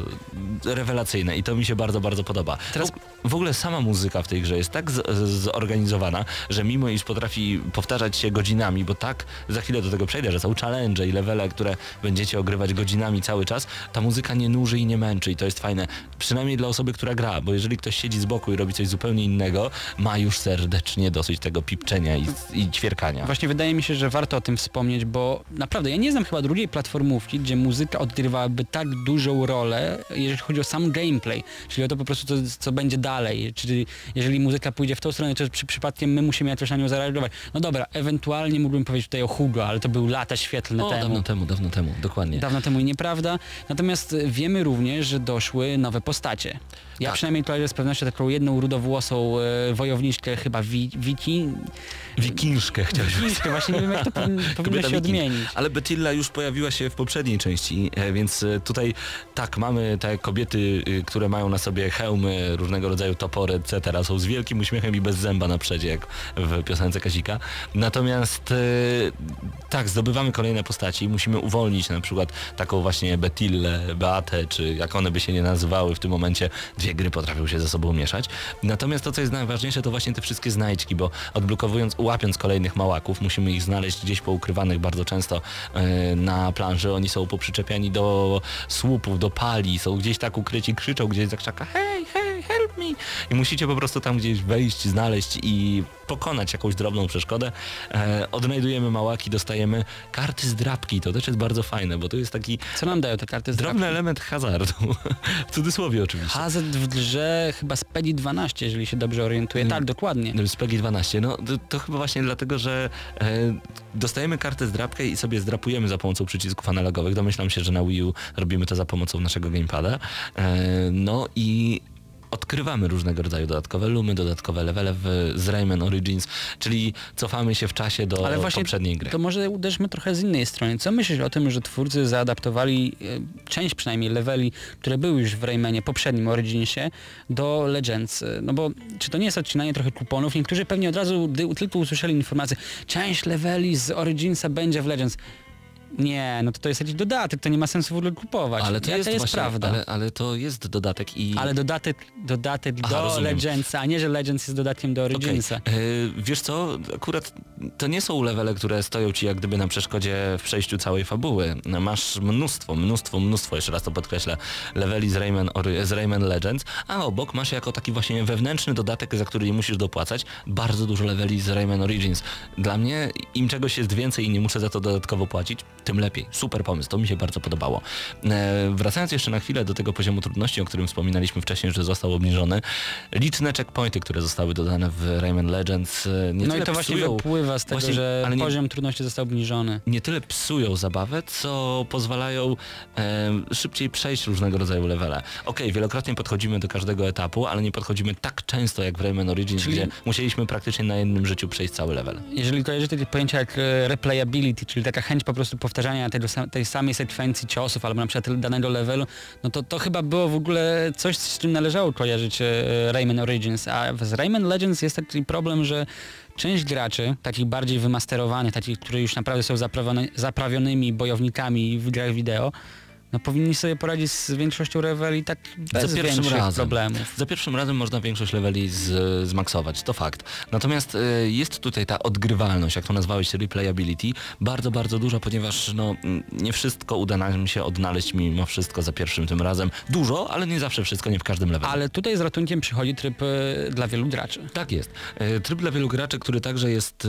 Rewelacyjne i to mi się bardzo, bardzo podoba. Teraz- W, ogóle sama muzyka w tej grze jest tak z, zorganizowana, że mimo iż potrafi powtarzać się godzinami, bo tak za chwilę do tego przejdę, że są challenge i levele, które będziecie ogrywać godzinami cały czas, ta muzyka nie nuży i nie męczy i to jest fajne. Przynajmniej dla osoby, która gra, bo jeżeli ktoś siedzi z boku i robi coś zupełnie innego, ma już serdecznie dosyć tego pipczenia i, i ćwierkania. Właśnie wydaje mi się, że warto o tym wspomnieć, bo naprawdę ja nie znam chyba drugiej platformówki, gdzie muzyka odgrywałaby tak dużą rolę, jeżeli chodzi o sam gameplay, czyli o to po prostu co, co będzie dalej, czyli jeżeli muzyka pójdzie w tą stronę, to przy, przypadkiem my musimy jakoś na nią zareagować. No dobra, ewentualnie mógłbym powiedzieć tutaj o Hugo, ale to był lata świetlne O, temu. dawno temu, dawno temu, dokładnie. Dawno temu i nieprawda. Natomiast wiemy również, że doszły nowe postacie. Ja Tak. przynajmniej kojarzę z pewnością taką jedną rudowłosą e, wojowniczkę, chyba wi, Wiki. Wikinżkę chciałeś Wikinżkę, właśnie nie wiem jak to powin, powinno się wiking. odmienić. Ale Betilla już pojawiła się w poprzedniej części, e, więc e, tutaj tak, mamy te kobiety, y, które mają na sobie hełmy, różnego rodzaju topory, etc. Są z wielkim uśmiechem i bez zęba na przedzie, jak w piosence Kazika. Natomiast e, tak, zdobywamy kolejne postaci, musimy uwolnić na przykład taką właśnie Betillę, Beatę, czy jak one by się nie nazywały w tym momencie, dwie gry potrafią się ze sobą mieszać. Natomiast to, co jest najważniejsze, to właśnie te wszystkie znajdźki, bo odblokowując, łapiąc kolejnych małaków, musimy ich znaleźć gdzieś poukrywanych bardzo często e, na planży. Oni są poprzyczepiani do słupów, do pali, są gdzieś tak ukryci, krzyczą gdzieś za krzaka hej, hej, I musicie po prostu tam gdzieś wejść, znaleźć i pokonać jakąś drobną przeszkodę. E, odnajdujemy małaki, dostajemy karty z drapki. To też jest bardzo fajne, bo to jest taki Co nam dają te karty z drobny drapki? element hazardu. w cudzysłowie oczywiście. Hazard w grze chyba z PEGI 12, jeżeli się dobrze orientuję. Tak, dokładnie. Z PEGI 12. No to, to chyba właśnie dlatego, że e, dostajemy kartę z drapkę i sobie zdrapujemy za pomocą przycisków analogowych. Domyślam się, że na Wii U robimy to za pomocą naszego gamepada. E, no i odkrywamy różnego rodzaju dodatkowe lumy, dodatkowe levele w, z Rayman Origins, czyli cofamy się w czasie do Ale właśnie poprzedniej gry. to może uderzmy trochę z innej strony. Co myślisz o tym, że twórcy zaadaptowali e, część przynajmniej leveli, które były już w Raymanie poprzednim Originsie do Legends? E, No bo czy to nie jest odcinanie trochę kuponów? Niektórzy pewnie od razu, gdy tylko usłyszeli informację, część leveli z Originsa będzie w Legends. Nie, no to to jest jakiś dodatek, to nie ma sensu w ogóle kupować. Ale to Jaka jest, jest właśnie, prawda. Ale, ale to jest dodatek i... Ale dodatek, dodatek Aha, do rozumiem. Legendsa, a nie, że Legends jest dodatkiem do. Originsa. E, Wiesz co, akurat to nie są levele, które stoją ci jak gdyby na przeszkodzie w przejściu całej fabuły. Masz mnóstwo, mnóstwo, mnóstwo, jeszcze raz to podkreślę, leveli z Rayman, z Rayman Legends, a obok masz jako taki właśnie wewnętrzny dodatek, za który nie musisz dopłacać, bardzo dużo leveli z Rayman Origins. Dla mnie im czegoś jest więcej i nie muszę za to dodatkowo płacić, tym lepiej. Super pomysł, to mi się bardzo podobało. E, wracając jeszcze na chwilę do tego poziomu trudności, o którym wspominaliśmy wcześniej, że został obniżony, liczne checkpointy, które zostały dodane w Rayman Legends, e, nie No i to właśnie psują, wypływa z tego, właśnie, że nie- poziom trudności został obniżony. nie tyle psują zabawę, co pozwalają e, szybciej przejść różnego rodzaju levele. Okej, wielokrotnie podchodzimy do każdego etapu, ale nie podchodzimy tak często jak w Rayman Origins, Czyli- gdzie musieliśmy praktycznie na jednym życiu przejść cały level. Jeżeli kojarzycie takie pojęcia jak e, replayability, czyli taka chęć po prostu powtarzania tego, tej samej sekwencji ciosów albo na przykład danego levelu, no to to chyba było w ogóle coś, z czym należało kojarzyć e, Rayman Origins, a z Rayman Legends jest taki problem, że część graczy, takich bardziej wymasterowanych, takich, którzy już naprawdę są zaprawionymi bojownikami w grach wideo, no powinni sobie poradzić z większością leveli tak bez Za pierwszym razem. problemów. Za pierwszym razem można większość leveli z, zmaksować, to fakt. Natomiast e, jest tutaj ta odgrywalność, jak to nazwałeś, replayability, bardzo, bardzo duża, ponieważ no, nie wszystko uda nam się odnaleźć mimo wszystko za pierwszym tym razem. Dużo, ale nie zawsze wszystko, nie w każdym levelu. Ale tutaj z ratunkiem przychodzi tryb e, dla wielu graczy. Tak jest. E, Tryb dla wielu graczy, który także jest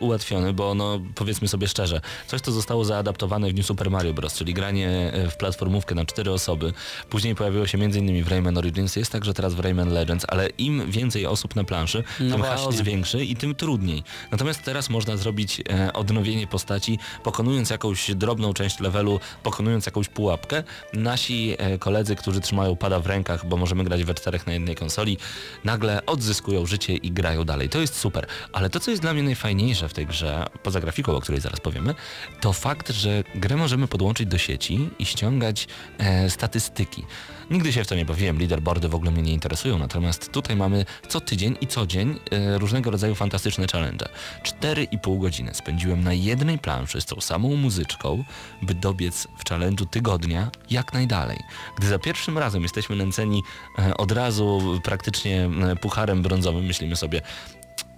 ułatwiony, bo no powiedzmy sobie szczerze, coś co zostało zaadaptowane w New Super Mario Bros., czyli granie w platformówkę na cztery osoby, później pojawiło się m.in. w Rayman Origins, jest także teraz w Rayman Legends, ale im więcej osób na planszy, No tym właśnie. chaos większy i tym trudniej. Natomiast teraz można zrobić e, odnowienie postaci, pokonując jakąś drobną część levelu, pokonując jakąś pułapkę. Nasi e, koledzy, którzy trzymają pada w rękach, bo możemy grać we czterech na jednej konsoli, nagle odzyskują życie i grają dalej. To jest super. Ale to, co jest dla mnie najfajniejsze w tej grze, poza grafiką, o której zaraz powiemy, to fakt, że grę możemy podłączyć do sieci i ściągać e, statystyki. Nigdy się w to nie bawiłem, leaderboardy w ogóle mnie nie interesują, natomiast tutaj mamy co tydzień i co dzień e, różnego rodzaju fantastyczne challenge. 4,5 godziny spędziłem na jednej planszy z tą samą muzyczką, by dobiec w challenge'u tygodnia jak najdalej. Gdy za pierwszym razem jesteśmy nęceni e, od razu praktycznie e, pucharem brązowym, myślimy sobie,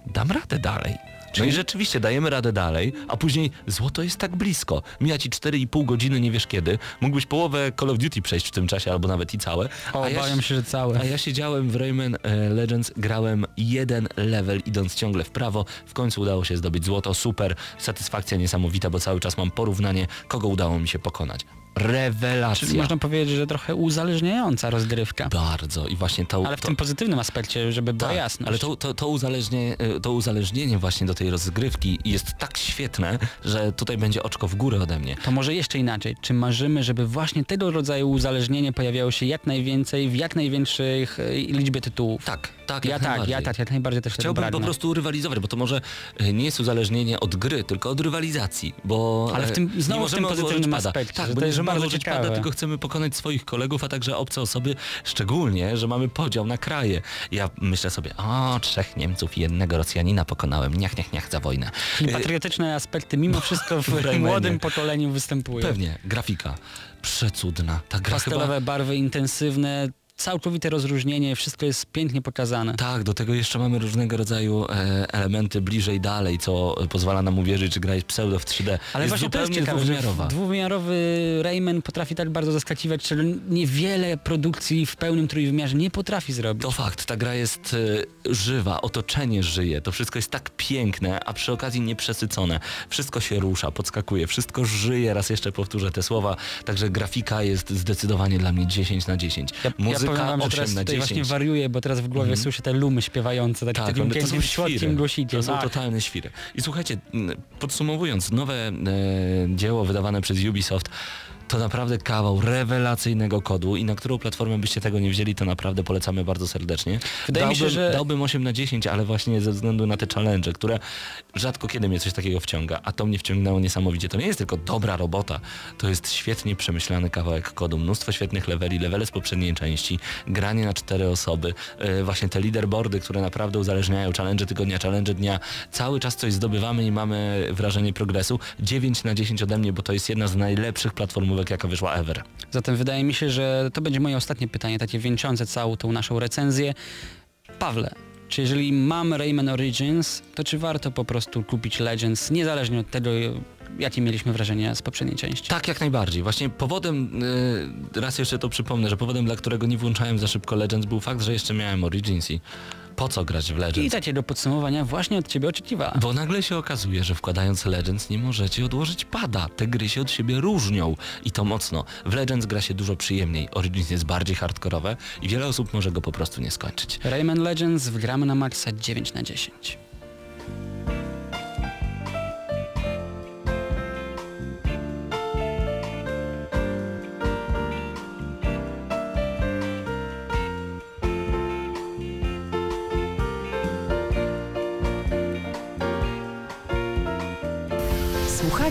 dam radę dalej. No i rzeczywiście dajemy radę dalej, a później złoto jest tak blisko. Mija ci 4,5 godziny, nie wiesz kiedy. Mógłbyś połowę Call of Duty przejść w tym czasie, albo nawet i całe. O, a ja obawiam się, że całe. a ja siedziałem w Rayman e, Legends, grałem jeden level, idąc ciągle w prawo. W końcu udało się zdobyć złoto, super, satysfakcja niesamowita, bo cały czas mam porównanie, kogo udało mi się pokonać. Rewelacja. Czyli można powiedzieć, że trochę uzależniająca rozgrywka. Bardzo i właśnie to... Ale w to... tym pozytywnym aspekcie, żeby była Tak, jasność. ale to, to, to, uzależnienie, to uzależnienie właśnie do tej rozgrywki jest tak świetne, że tutaj będzie oczko w górę ode mnie. To może jeszcze inaczej. Czy marzymy, żeby właśnie tego rodzaju uzależnienie pojawiało się jak najwięcej w jak największych e, liczbie tytułów? Tak, tak, Ja tak, ja tak, jak najbardziej też Chciałbym po prostu rywalizować, bo to może e, nie jest uzależnienie od gry, tylko od rywalizacji, bo Ale w e, tym- znowu w tym pozytywnym aspekcie, Tak, że to bardzo ciekawe. pada, tylko chcemy pokonać swoich kolegów, a także obce osoby, szczególnie, że mamy podział na kraje. Ja myślę sobie, o, trzech Niemców i jednego Rosjanina pokonałem, niach, niach, niach za wojnę. Czyli Y, patriotyczne aspekty mimo wszystko w, młodym pokoleniu występują. Pewnie, grafika. Przecudna. Ta gra chyba... Pastelowe barwy intensywne, całkowite rozróżnienie, wszystko jest pięknie pokazane. Tak, do tego jeszcze mamy różnego rodzaju e, elementy bliżej dalej, co pozwala nam uwierzyć, że gra jest pseudo w 3D. Ale jest właśnie to jest ciekawe, że dwuwymiarowa. dwuwymiarowy Rayman potrafi tak bardzo zaskakiwać, czego niewiele produkcji w pełnym trójwymiarze nie potrafi zrobić. To fakt, ta gra jest e, żywa, otoczenie żyje, to wszystko jest tak piękne, a przy okazji nieprzesycone. Wszystko się rusza, podskakuje, wszystko żyje, raz jeszcze powtórzę te słowa, także grafika jest zdecydowanie dla mnie 10 na 10. Ja, ja Muzyka powiem wam, że 8 teraz tutaj 10. właśnie wariuję, bo teraz w głowie Mhm. słyszę te lumy śpiewające, tak, Tak, takim to są słodkim głosikiem. To są Tak. totalne świry. I słuchajcie, podsumowując, nowe e, dzieło wydawane przez Ubisoft to naprawdę kawał rewelacyjnego kodu i na którą platformę byście tego nie wzięli, to naprawdę polecamy bardzo serdecznie. Wydaje mi dałbym, się, że- Dałbym 8 na 10, ale właśnie ze względu na te challenge, które rzadko kiedy mnie coś takiego wciąga, a to mnie wciągnęło niesamowicie. To nie jest tylko dobra robota, to jest świetnie przemyślany kawałek kodu, mnóstwo świetnych leveli, levele z poprzedniej części, granie na cztery osoby, e, właśnie te leaderboardy, które naprawdę uzależniają challenge tygodnia, challenge dnia. Cały czas coś zdobywamy i mamy wrażenie progresu. 9 na 10 ode mnie, bo to jest jedna z najlepszych jaka wyszła ever. Zatem wydaje mi się, że to będzie moje ostatnie pytanie, takie wieńczące całą tą naszą recenzję. Pawle, czy jeżeli mam Rayman Origins, to czy warto po prostu kupić Legends, niezależnie od tego, jakie mieliśmy wrażenia z poprzedniej części? Tak, jak najbardziej. Właśnie powodem, y, raz jeszcze to przypomnę, że powodem, dla którego nie włączałem za szybko Legends był fakt, że jeszcze miałem Origins i po co grać w I Legends? takiego podsumowania właśnie od Ciebie oczekiwała. Bo nagle się okazuje, że wkładając Legends nie możecie odłożyć pada. Te gry się od siebie różnią i to mocno. W Legends gra się dużo przyjemniej. Origins jest bardziej hardkorowe i wiele osób może go po prostu nie skończyć. Rayman Legends wgramy na maksa 9 na 10.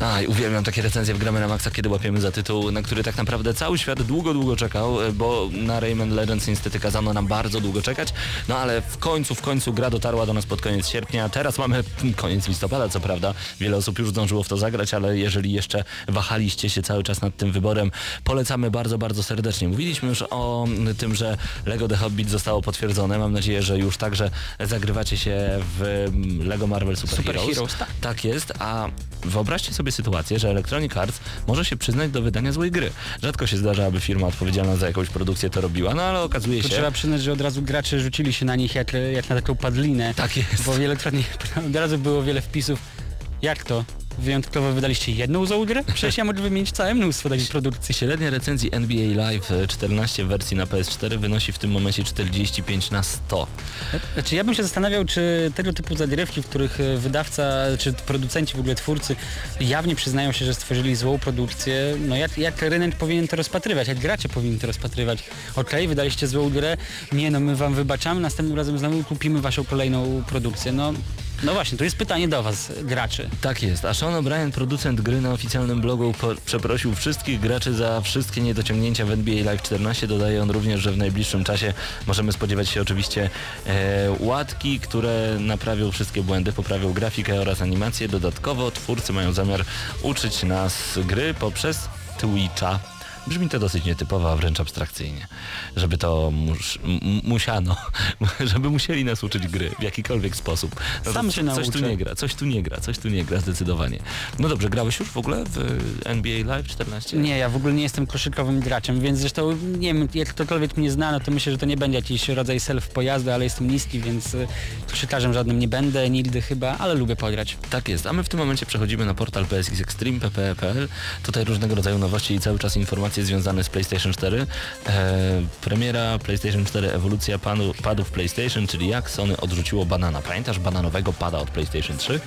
Aj, uwielbiam takie recenzje w Gramy na Maxa, kiedy łapiemy za tytuł, na który tak naprawdę cały świat długo, długo czekał, e, bo na Rayman Legends niestety kazano nam bardzo długo czekać, no ale w końcu, w końcu gra dotarła do nas pod koniec sierpnia, teraz mamy koniec listopada, co prawda, wiele osób już zdążyło w to zagrać, ale jeżeli jeszcze wahaliście się cały czas nad tym wyborem, polecamy bardzo, bardzo serdecznie. Mówiliśmy już o tym, że Lego The Hobbit zostało potwierdzone, mam nadzieję, że już także zagrywacie się w Lego Marvel Super, Super Heroes. Heroes, tak. Tak jest, a wyobraźcie sobie sytuację, że Electronic Arts może się przyznać do wydania złej gry. Rzadko się zdarza, aby firma odpowiedzialna za jakąś produkcję to robiła, no ale okazuje To się... trzeba przyznać, że od razu gracze rzucili się na nich jak, jak na taką padlinę. Tak jest. Bo w elektronie od razu było wiele wpisów. Jak to? Wyjątkowo wydaliście jedną złą grę? Przecież ja mogę wymienić całe mnóstwo takich produkcji. Średnia recenzji NBA Live e, 14 w wersji na PS4 wynosi w tym momencie 45 na 100. Znaczy ja bym się zastanawiał, czy tego typu zagrywki, w których e, wydawca, czy producenci, w ogóle twórcy jawnie przyznają się, że stworzyli złą produkcję, no jak, jak rynek powinien to rozpatrywać, jak gracze powinni to rozpatrywać. Okej, wydaliście złą grę, nie no my wam wybaczamy, następnym razem znowu kupimy waszą kolejną produkcję. No, no właśnie, to jest pytanie do was, graczy. Tak jest, a Sean O'Brien, producent gry na oficjalnym blogu, przeprosił wszystkich graczy za wszystkie niedociągnięcia w NBA Live 14. Dodaje on również, że w najbliższym czasie możemy spodziewać się oczywiście e, łatki, które naprawią wszystkie błędy, poprawią grafikę oraz animację. Dodatkowo twórcy mają zamiar uczyć nas gry poprzez Twitcha. Brzmi to dosyć nietypowo, a wręcz abstrakcyjnie. Żeby to mus, musiano, żeby musieli nas uczyć gry w jakikolwiek sposób. No Sam się coś tu nie gra, coś tu nie gra, coś tu nie gra zdecydowanie. No dobrze, grałeś już w ogóle w NBA Live 14? Nie, ja w ogóle nie jestem koszykowym graczem, więc zresztą nie wiem, jak ktokolwiek mnie zna, no to myślę, że to nie będzie jakiś rodzaj self pojazdu, ale jestem niski, więc koszykarzem żadnym nie będę, nigdy chyba, ale lubię pograć. Tak jest, a my w tym momencie przechodzimy na portal PSX Extreme, ppe.pl. Tutaj różnego rodzaju nowości i cały czas informacje informacje związane z PlayStation 4. E, premiera PlayStation 4 ewolucja panu, padów PlayStation, czyli jak Sony odrzuciło banana. Pamiętasz bananowego pada od PlayStation 3?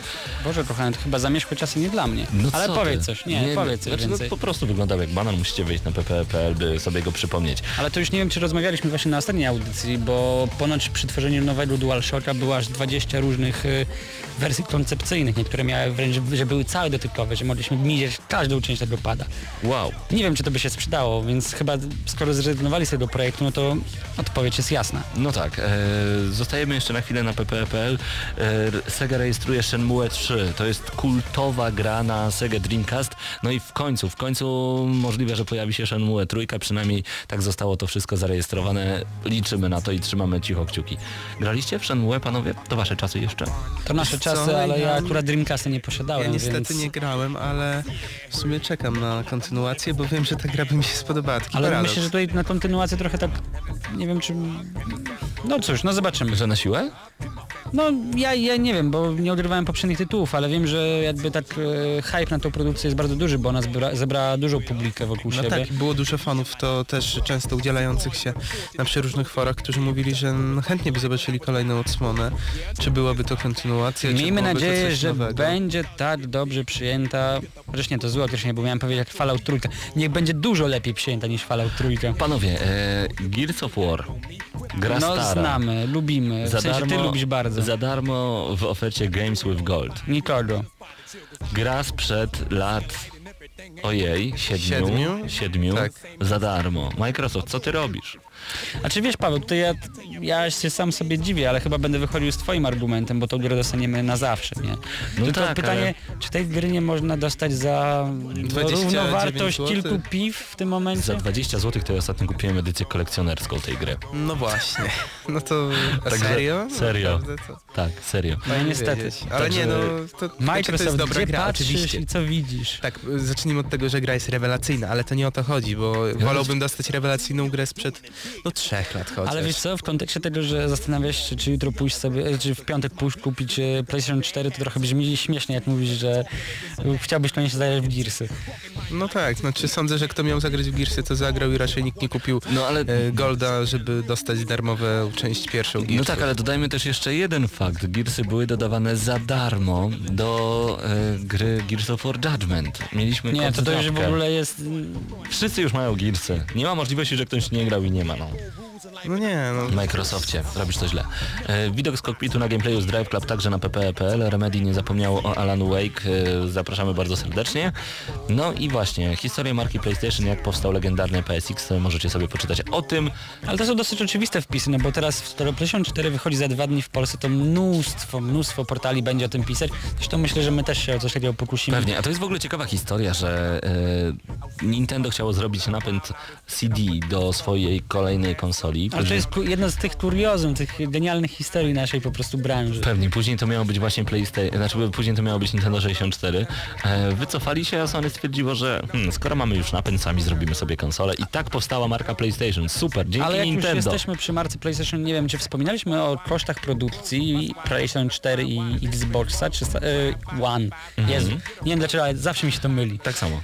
Boże, kochany, to chyba zamierzchłe czasy nie dla mnie. Ale co powiedz ty? coś, nie, powiedz coś znaczy. No, po prostu wyglądał jak banan, musicie wejść na pp.pl, by sobie go przypomnieć. Ale to już nie wiem, czy rozmawialiśmy właśnie na ostatniej audycji, bo ponoć przy tworzeniu nowego DualShocka było aż 20 różnych y, wersji koncepcyjnych. Niektóre miały wręcz, że były całe dotykowe, że mogliśmy gmizieć każdą część tego pada. Wow. Nie wiem, czy to by się sprzedało, więc chyba skoro zrezygnowali z tego projektu, no to odpowiedź jest jasna. No tak, e, zostajemy jeszcze na chwilę na pp.pl. E, Sega rejestruje Shenmue 3. To jest kultowa gra na Sega Dreamcast. No i w końcu, w końcu możliwe, że pojawi się Shenmue 3. Przynajmniej tak zostało to wszystko zarejestrowane. Liczymy na to i trzymamy cicho kciuki. Graliście w Shenmue, panowie? To wasze czasy jeszcze? To nasze co, czasy, ale ja ja- akurat Dreamcasta nie Ja posiadałem, niestety więc... nie grałem, ale w sumie czekam na kontynuację, bo wiem, że ta gra by mi się spodobała. Taki Ale paradoks. myślę, że tutaj na kontynuację trochę tak, nie wiem czy... No cóż, no zobaczymy. Że na siłę? No ja, ja nie wiem, bo nie odgrywałem poprzednich tytułów, ale wiem, że jakby tak e, hype na tą produkcję jest bardzo duży, bo ona zbra, zebrała dużą publikę wokół No siebie. tak, było dużo fanów, to też często udzielających się na przeróżnych forach, którzy mówili, że no, chętnie by zobaczyli kolejną odsłonę. Czy byłaby to kontynuacja, czy Miejmy byłoby to nadzieję, coś że nowego. będzie tak dobrze przyjęta, zresztą to złe określenie, bo miałem powiedzieć jak Fallout Trójka. Niech będzie dużo lepiej przyjęta niż Fallout Trójka. Panowie, e, Gears of War. Gra No stara. znamy, lubimy, w Za sensie darmo, ty lubisz bardzo. Za darmo w ofercie Games with Gold. Nikogo. Gra sprzed lat... Ojej, siedmiu. Siedmiu? Siedmiu. Tak. Za darmo. Microsoft, co ty robisz? A czy wiesz Paweł, tutaj ja, ja się sam sobie dziwię, ale chyba będę wychodził z twoim argumentem, bo tą grę dostaniemy na zawsze, nie? No Tylko tak, pytanie, czy tej gry nie można dostać za 29 równowartość kilku piw w tym momencie? Za 20 zł to ja ostatnio kupiłem edycję kolekcjonerską tej gry. No właśnie. No to Także serio? No serio. To Tak, serio. No fajnie niestety. wiedzieć. Ale Także nie no, to, to, to Microsoft, jest dobra gdzie gra, patrzysz oczywiście. i co widzisz? Tak, zacznijmy od tego, że gra jest rewelacyjna, ale to nie o to chodzi, bo wolałbym dostać rewelacyjną grę sprzed no trzech lat chociaż. Ale wiesz co, w kontekście tego, że zastanawiasz się, czy jutro pójść sobie, czy w piątek pójść kupić e, PlayStation 4, to trochę brzmi śmiesznie, jak mówisz, że e, chciałbyś koniecznie zagrać w Gearsy. No tak, znaczy sądzę, że kto miał zagrać w Gearsy, to zagrał i raczej nikt nie kupił No ale... e, Golda, żeby dostać darmową część pierwszą Gearsów. No tak, ale dodajmy też jeszcze jeden fakt. Gearsy były dodawane za darmo do e, gry Gears of War Judgment. Mieliśmy Nie, to to już w ogóle jest... Wszyscy już mają Gearsy. Nie ma możliwości, że ktoś nie grał i nie ma, no. No nie, no. W Microsoftie. Robisz to źle. E, widok z kokpitu na gameplayu z Drive Club także na pp.pl. Remedy nie zapomniało o Alan Wake. E, zapraszamy bardzo serdecznie. No i właśnie, historia marki PlayStation, jak powstał legendarny PSX, możecie sobie poczytać o tym. Ale to są dosyć oczywiste wpisy, no bo teraz w PlayStation 4 wychodzi za dwa dni w Polsce, to mnóstwo, mnóstwo portali będzie o tym pisać. Zresztą myślę, że my też się o coś takiego pokusimy. Pewnie, a to jest w ogóle ciekawa historia, że e, Nintendo chciało zrobić napęd CD do swojej kolejnej konsoli. Ale to jest jedno z tych kuriozum, tych genialnych historii naszej po prostu branży. Pewnie, później to miało być właśnie PlayStation, znaczy później to miało być Nintendo 64. E, wycofali się, a Sony stwierdziło, że hmm, skoro mamy już napęd, sami zrobimy sobie konsolę i tak powstała marka PlayStation. Super, dzięki Ale jak już Nintendo. jesteśmy przy marce PlayStation, nie wiem, czy wspominaliśmy o kosztach produkcji PlayStation 4 i Xboxa, y, One. Jezu, nie wiem dlaczego, ale zawsze mi się to myli. Tak samo.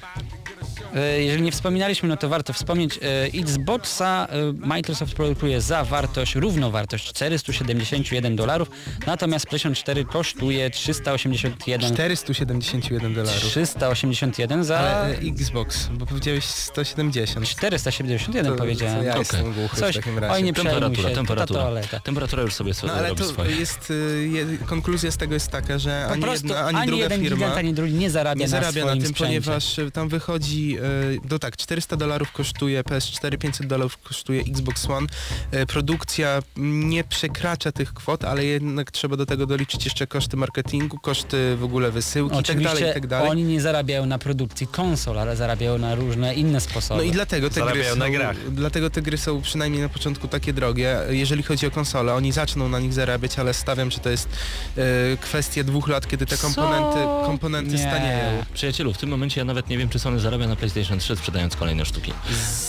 E, Jeżeli nie wspominaliśmy, no to warto wspomnieć. e, Xboxa e, Microsoft produkuje za wartość, równowartość 471 dolarów, natomiast PlayStation 4 kosztuje 381 471 dolarów. 381 za Ale e, Xbox, bo powiedziałeś 170. 471 To, powiedziałem. to ja jestem głuchy Coś, w takim razie. oj nie Temperatura, się, temperatura. to ta toaleta. Temperatura już sobie No ale robi to swoje. jest, y, je, konkluzja z tego jest taka, że Po ani prostu jedna, ani, ani druga jeden firma gigant, ani drugi nie zarabia, nie zarabia na na tym, sprzęcie. ponieważ y, tam wychodzi, y, no tak, 400 dolarów kosztuje PS4, 500 dolarów kosztuje Xbox One. Y, Produkcja nie przekracza tych kwot, ale jednak trzeba do tego doliczyć jeszcze koszty marketingu, koszty w ogóle wysyłki tak Oczywiście dalej, i tak dalej. oni nie zarabiają na produkcji konsol, ale zarabiają na różne inne sposoby. No i dlatego te, gry są, na grach. dlatego te gry są przynajmniej na początku takie drogie. Jeżeli chodzi o konsole, oni zaczną na nich zarabiać, ale stawiam, że to jest e, kwestia dwóch lat, kiedy te komponenty, komponenty Nie. stanieją. Przyjacielu, w tym momencie ja nawet nie wiem, czy Sony zarabia na PlayStation PlayStation 3 sprzedając kolejne sztuki.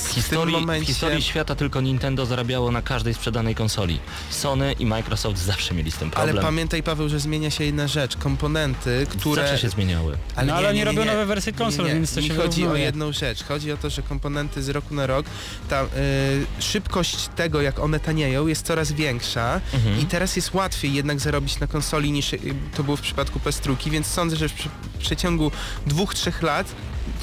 W historii, momencie- w historii świata tylko Nintendo zarabiało na każdej sprzedanej konsoli. Sony i Microsoft zawsze mieli z tym Ale problem. pamiętaj Paweł, że zmienia się jedna rzecz. Komponenty, które... Zawsze się zmieniały. No, ale oni robią nowe wersje konsol, nie, nie. więc to Mi się chodzi o wyrównuje. jedną rzecz. Chodzi o to, że komponenty z roku na rok, ta y, szybkość tego, jak one tanieją, jest coraz większa Mhm. i teraz jest łatwiej jednak zarobić na konsoli niż y, to było w przypadku PS3, więc sądzę, że w przeciągu dwóch, trzech lat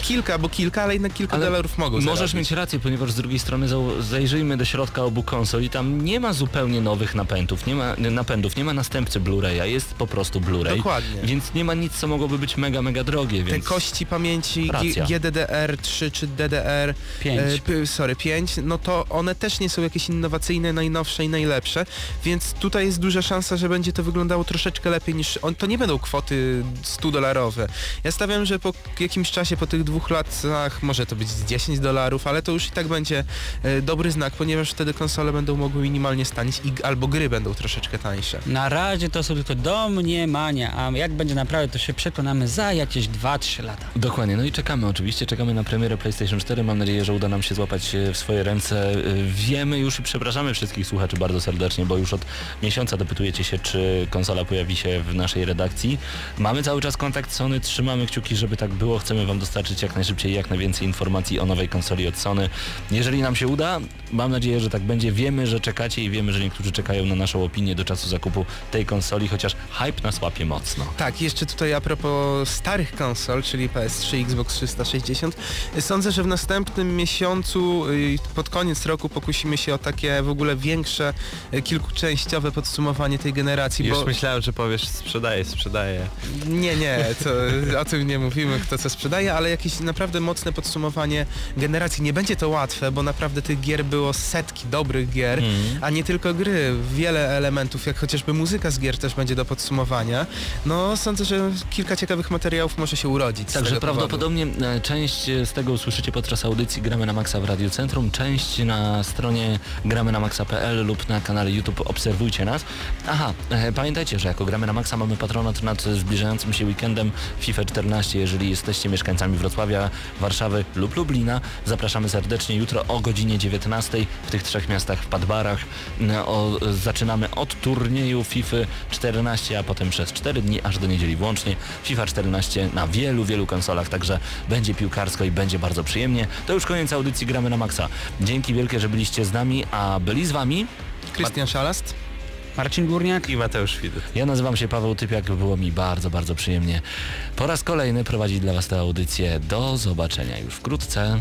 kilka, bo kilka, ale jednak kilka Ale dolarów mogą Możesz mieć rację, ponieważ z drugiej strony zajrzyjmy do środka obu konsol i tam nie ma zupełnie nowych napędów, nie ma napędów, nie ma następcy Blu-raya, jest po prostu Blu-ray. Dokładnie. Więc nie ma nic, co mogłoby być mega, mega drogie, Te więc... kości pamięci Racja. G- GDDR3 czy DDR Pięć. e, p- sorry, 5, no to one też nie są jakieś innowacyjne, najnowsze i najlepsze, więc tutaj jest duża szansa, że będzie to wyglądało troszeczkę lepiej niż... On, to nie będą kwoty 100 dolarowe. Ja stawiam, że po jakimś czasie, po tych dwóch latach może to być z 10 dolarów, ale to już i tak będzie e, dobry znak, ponieważ wtedy konsole będą mogły minimalnie stanieć i, albo gry będą troszeczkę tańsze. Na razie to są tylko domniemania, a jak będzie naprawdę to się przekonamy za jakieś 2-3 lata. Dokładnie, no i czekamy oczywiście, czekamy na premierę PlayStation 4, mam nadzieję, że uda nam się złapać e, w swoje ręce. E, Wiemy już i przepraszamy wszystkich słuchaczy bardzo serdecznie, bo już od miesiąca dopytujecie się, czy konsola pojawi się w naszej redakcji. Mamy cały czas kontakt z Sony, trzymamy kciuki, żeby tak było, chcemy Wam dostarczyć jak najszybciej jak najwięcej informacji o nowej konsoli od Sony. Jeżeli nam się uda, mam nadzieję, że tak będzie. Wiemy, że czekacie i wiemy, że niektórzy czekają na naszą opinię do czasu zakupu tej konsoli, chociaż hype nas łapie mocno. Tak, jeszcze tutaj a propos starych konsol, czyli PS3, Xbox 360, sądzę, że w następnym miesiącu, y, pod koniec roku pokusimy się o takie w ogóle większe, y, kilkuczęściowe podsumowanie tej generacji, Już bo myślałem, że powiesz sprzedaję, sprzedaję. nie, nie, to, o tym nie mówimy, kto co sprzedaje, ale jakieś naprawdę mocne podsumowanie generacji. Nie będzie to łatwe, bo naprawdę tych gier było setki dobrych gier, Mhm. a nie tylko gry. Wiele elementów, jak chociażby muzyka z gier też będzie do podsumowania. No, sądzę, że kilka ciekawych materiałów może się urodzić. Także tego powodu. prawdopodobnie e, część z tego usłyszycie podczas audycji Gramy na Maxa w Radio Centrum, część na stronie gramy na maxa.pl lub na kanale YouTube Obserwujcie nas. Aha, e, pamiętajcie, że jako Gramy na Maxa mamy patronat nad zbliżającym się weekendem FIFA 14. Jeżeli jesteście mieszkańcami Wrocławia, Warszawy lub Lublina, zapraszamy serdecznie jutro o godzinie 19 w tych trzech miastach w Padbarach. E, O, zaczynamy od turnieju FIFA 14, a potem przez 4 dni aż do niedzieli włącznie. FIFA 14 na wielu, wielu konsolach, także będzie piłkarsko i będzie bardzo przyjemnie. To już koniec audycji Gramy na Maxa. Dzięki wielkie, że byliście z nami, a byli z wami. Krystian Szalast. Marcin Górniak? I Mateusz Widut. Ja nazywam się Paweł Typiak, było mi bardzo, bardzo przyjemnie po raz kolejny prowadzić dla Was tę audycję. Do zobaczenia już wkrótce.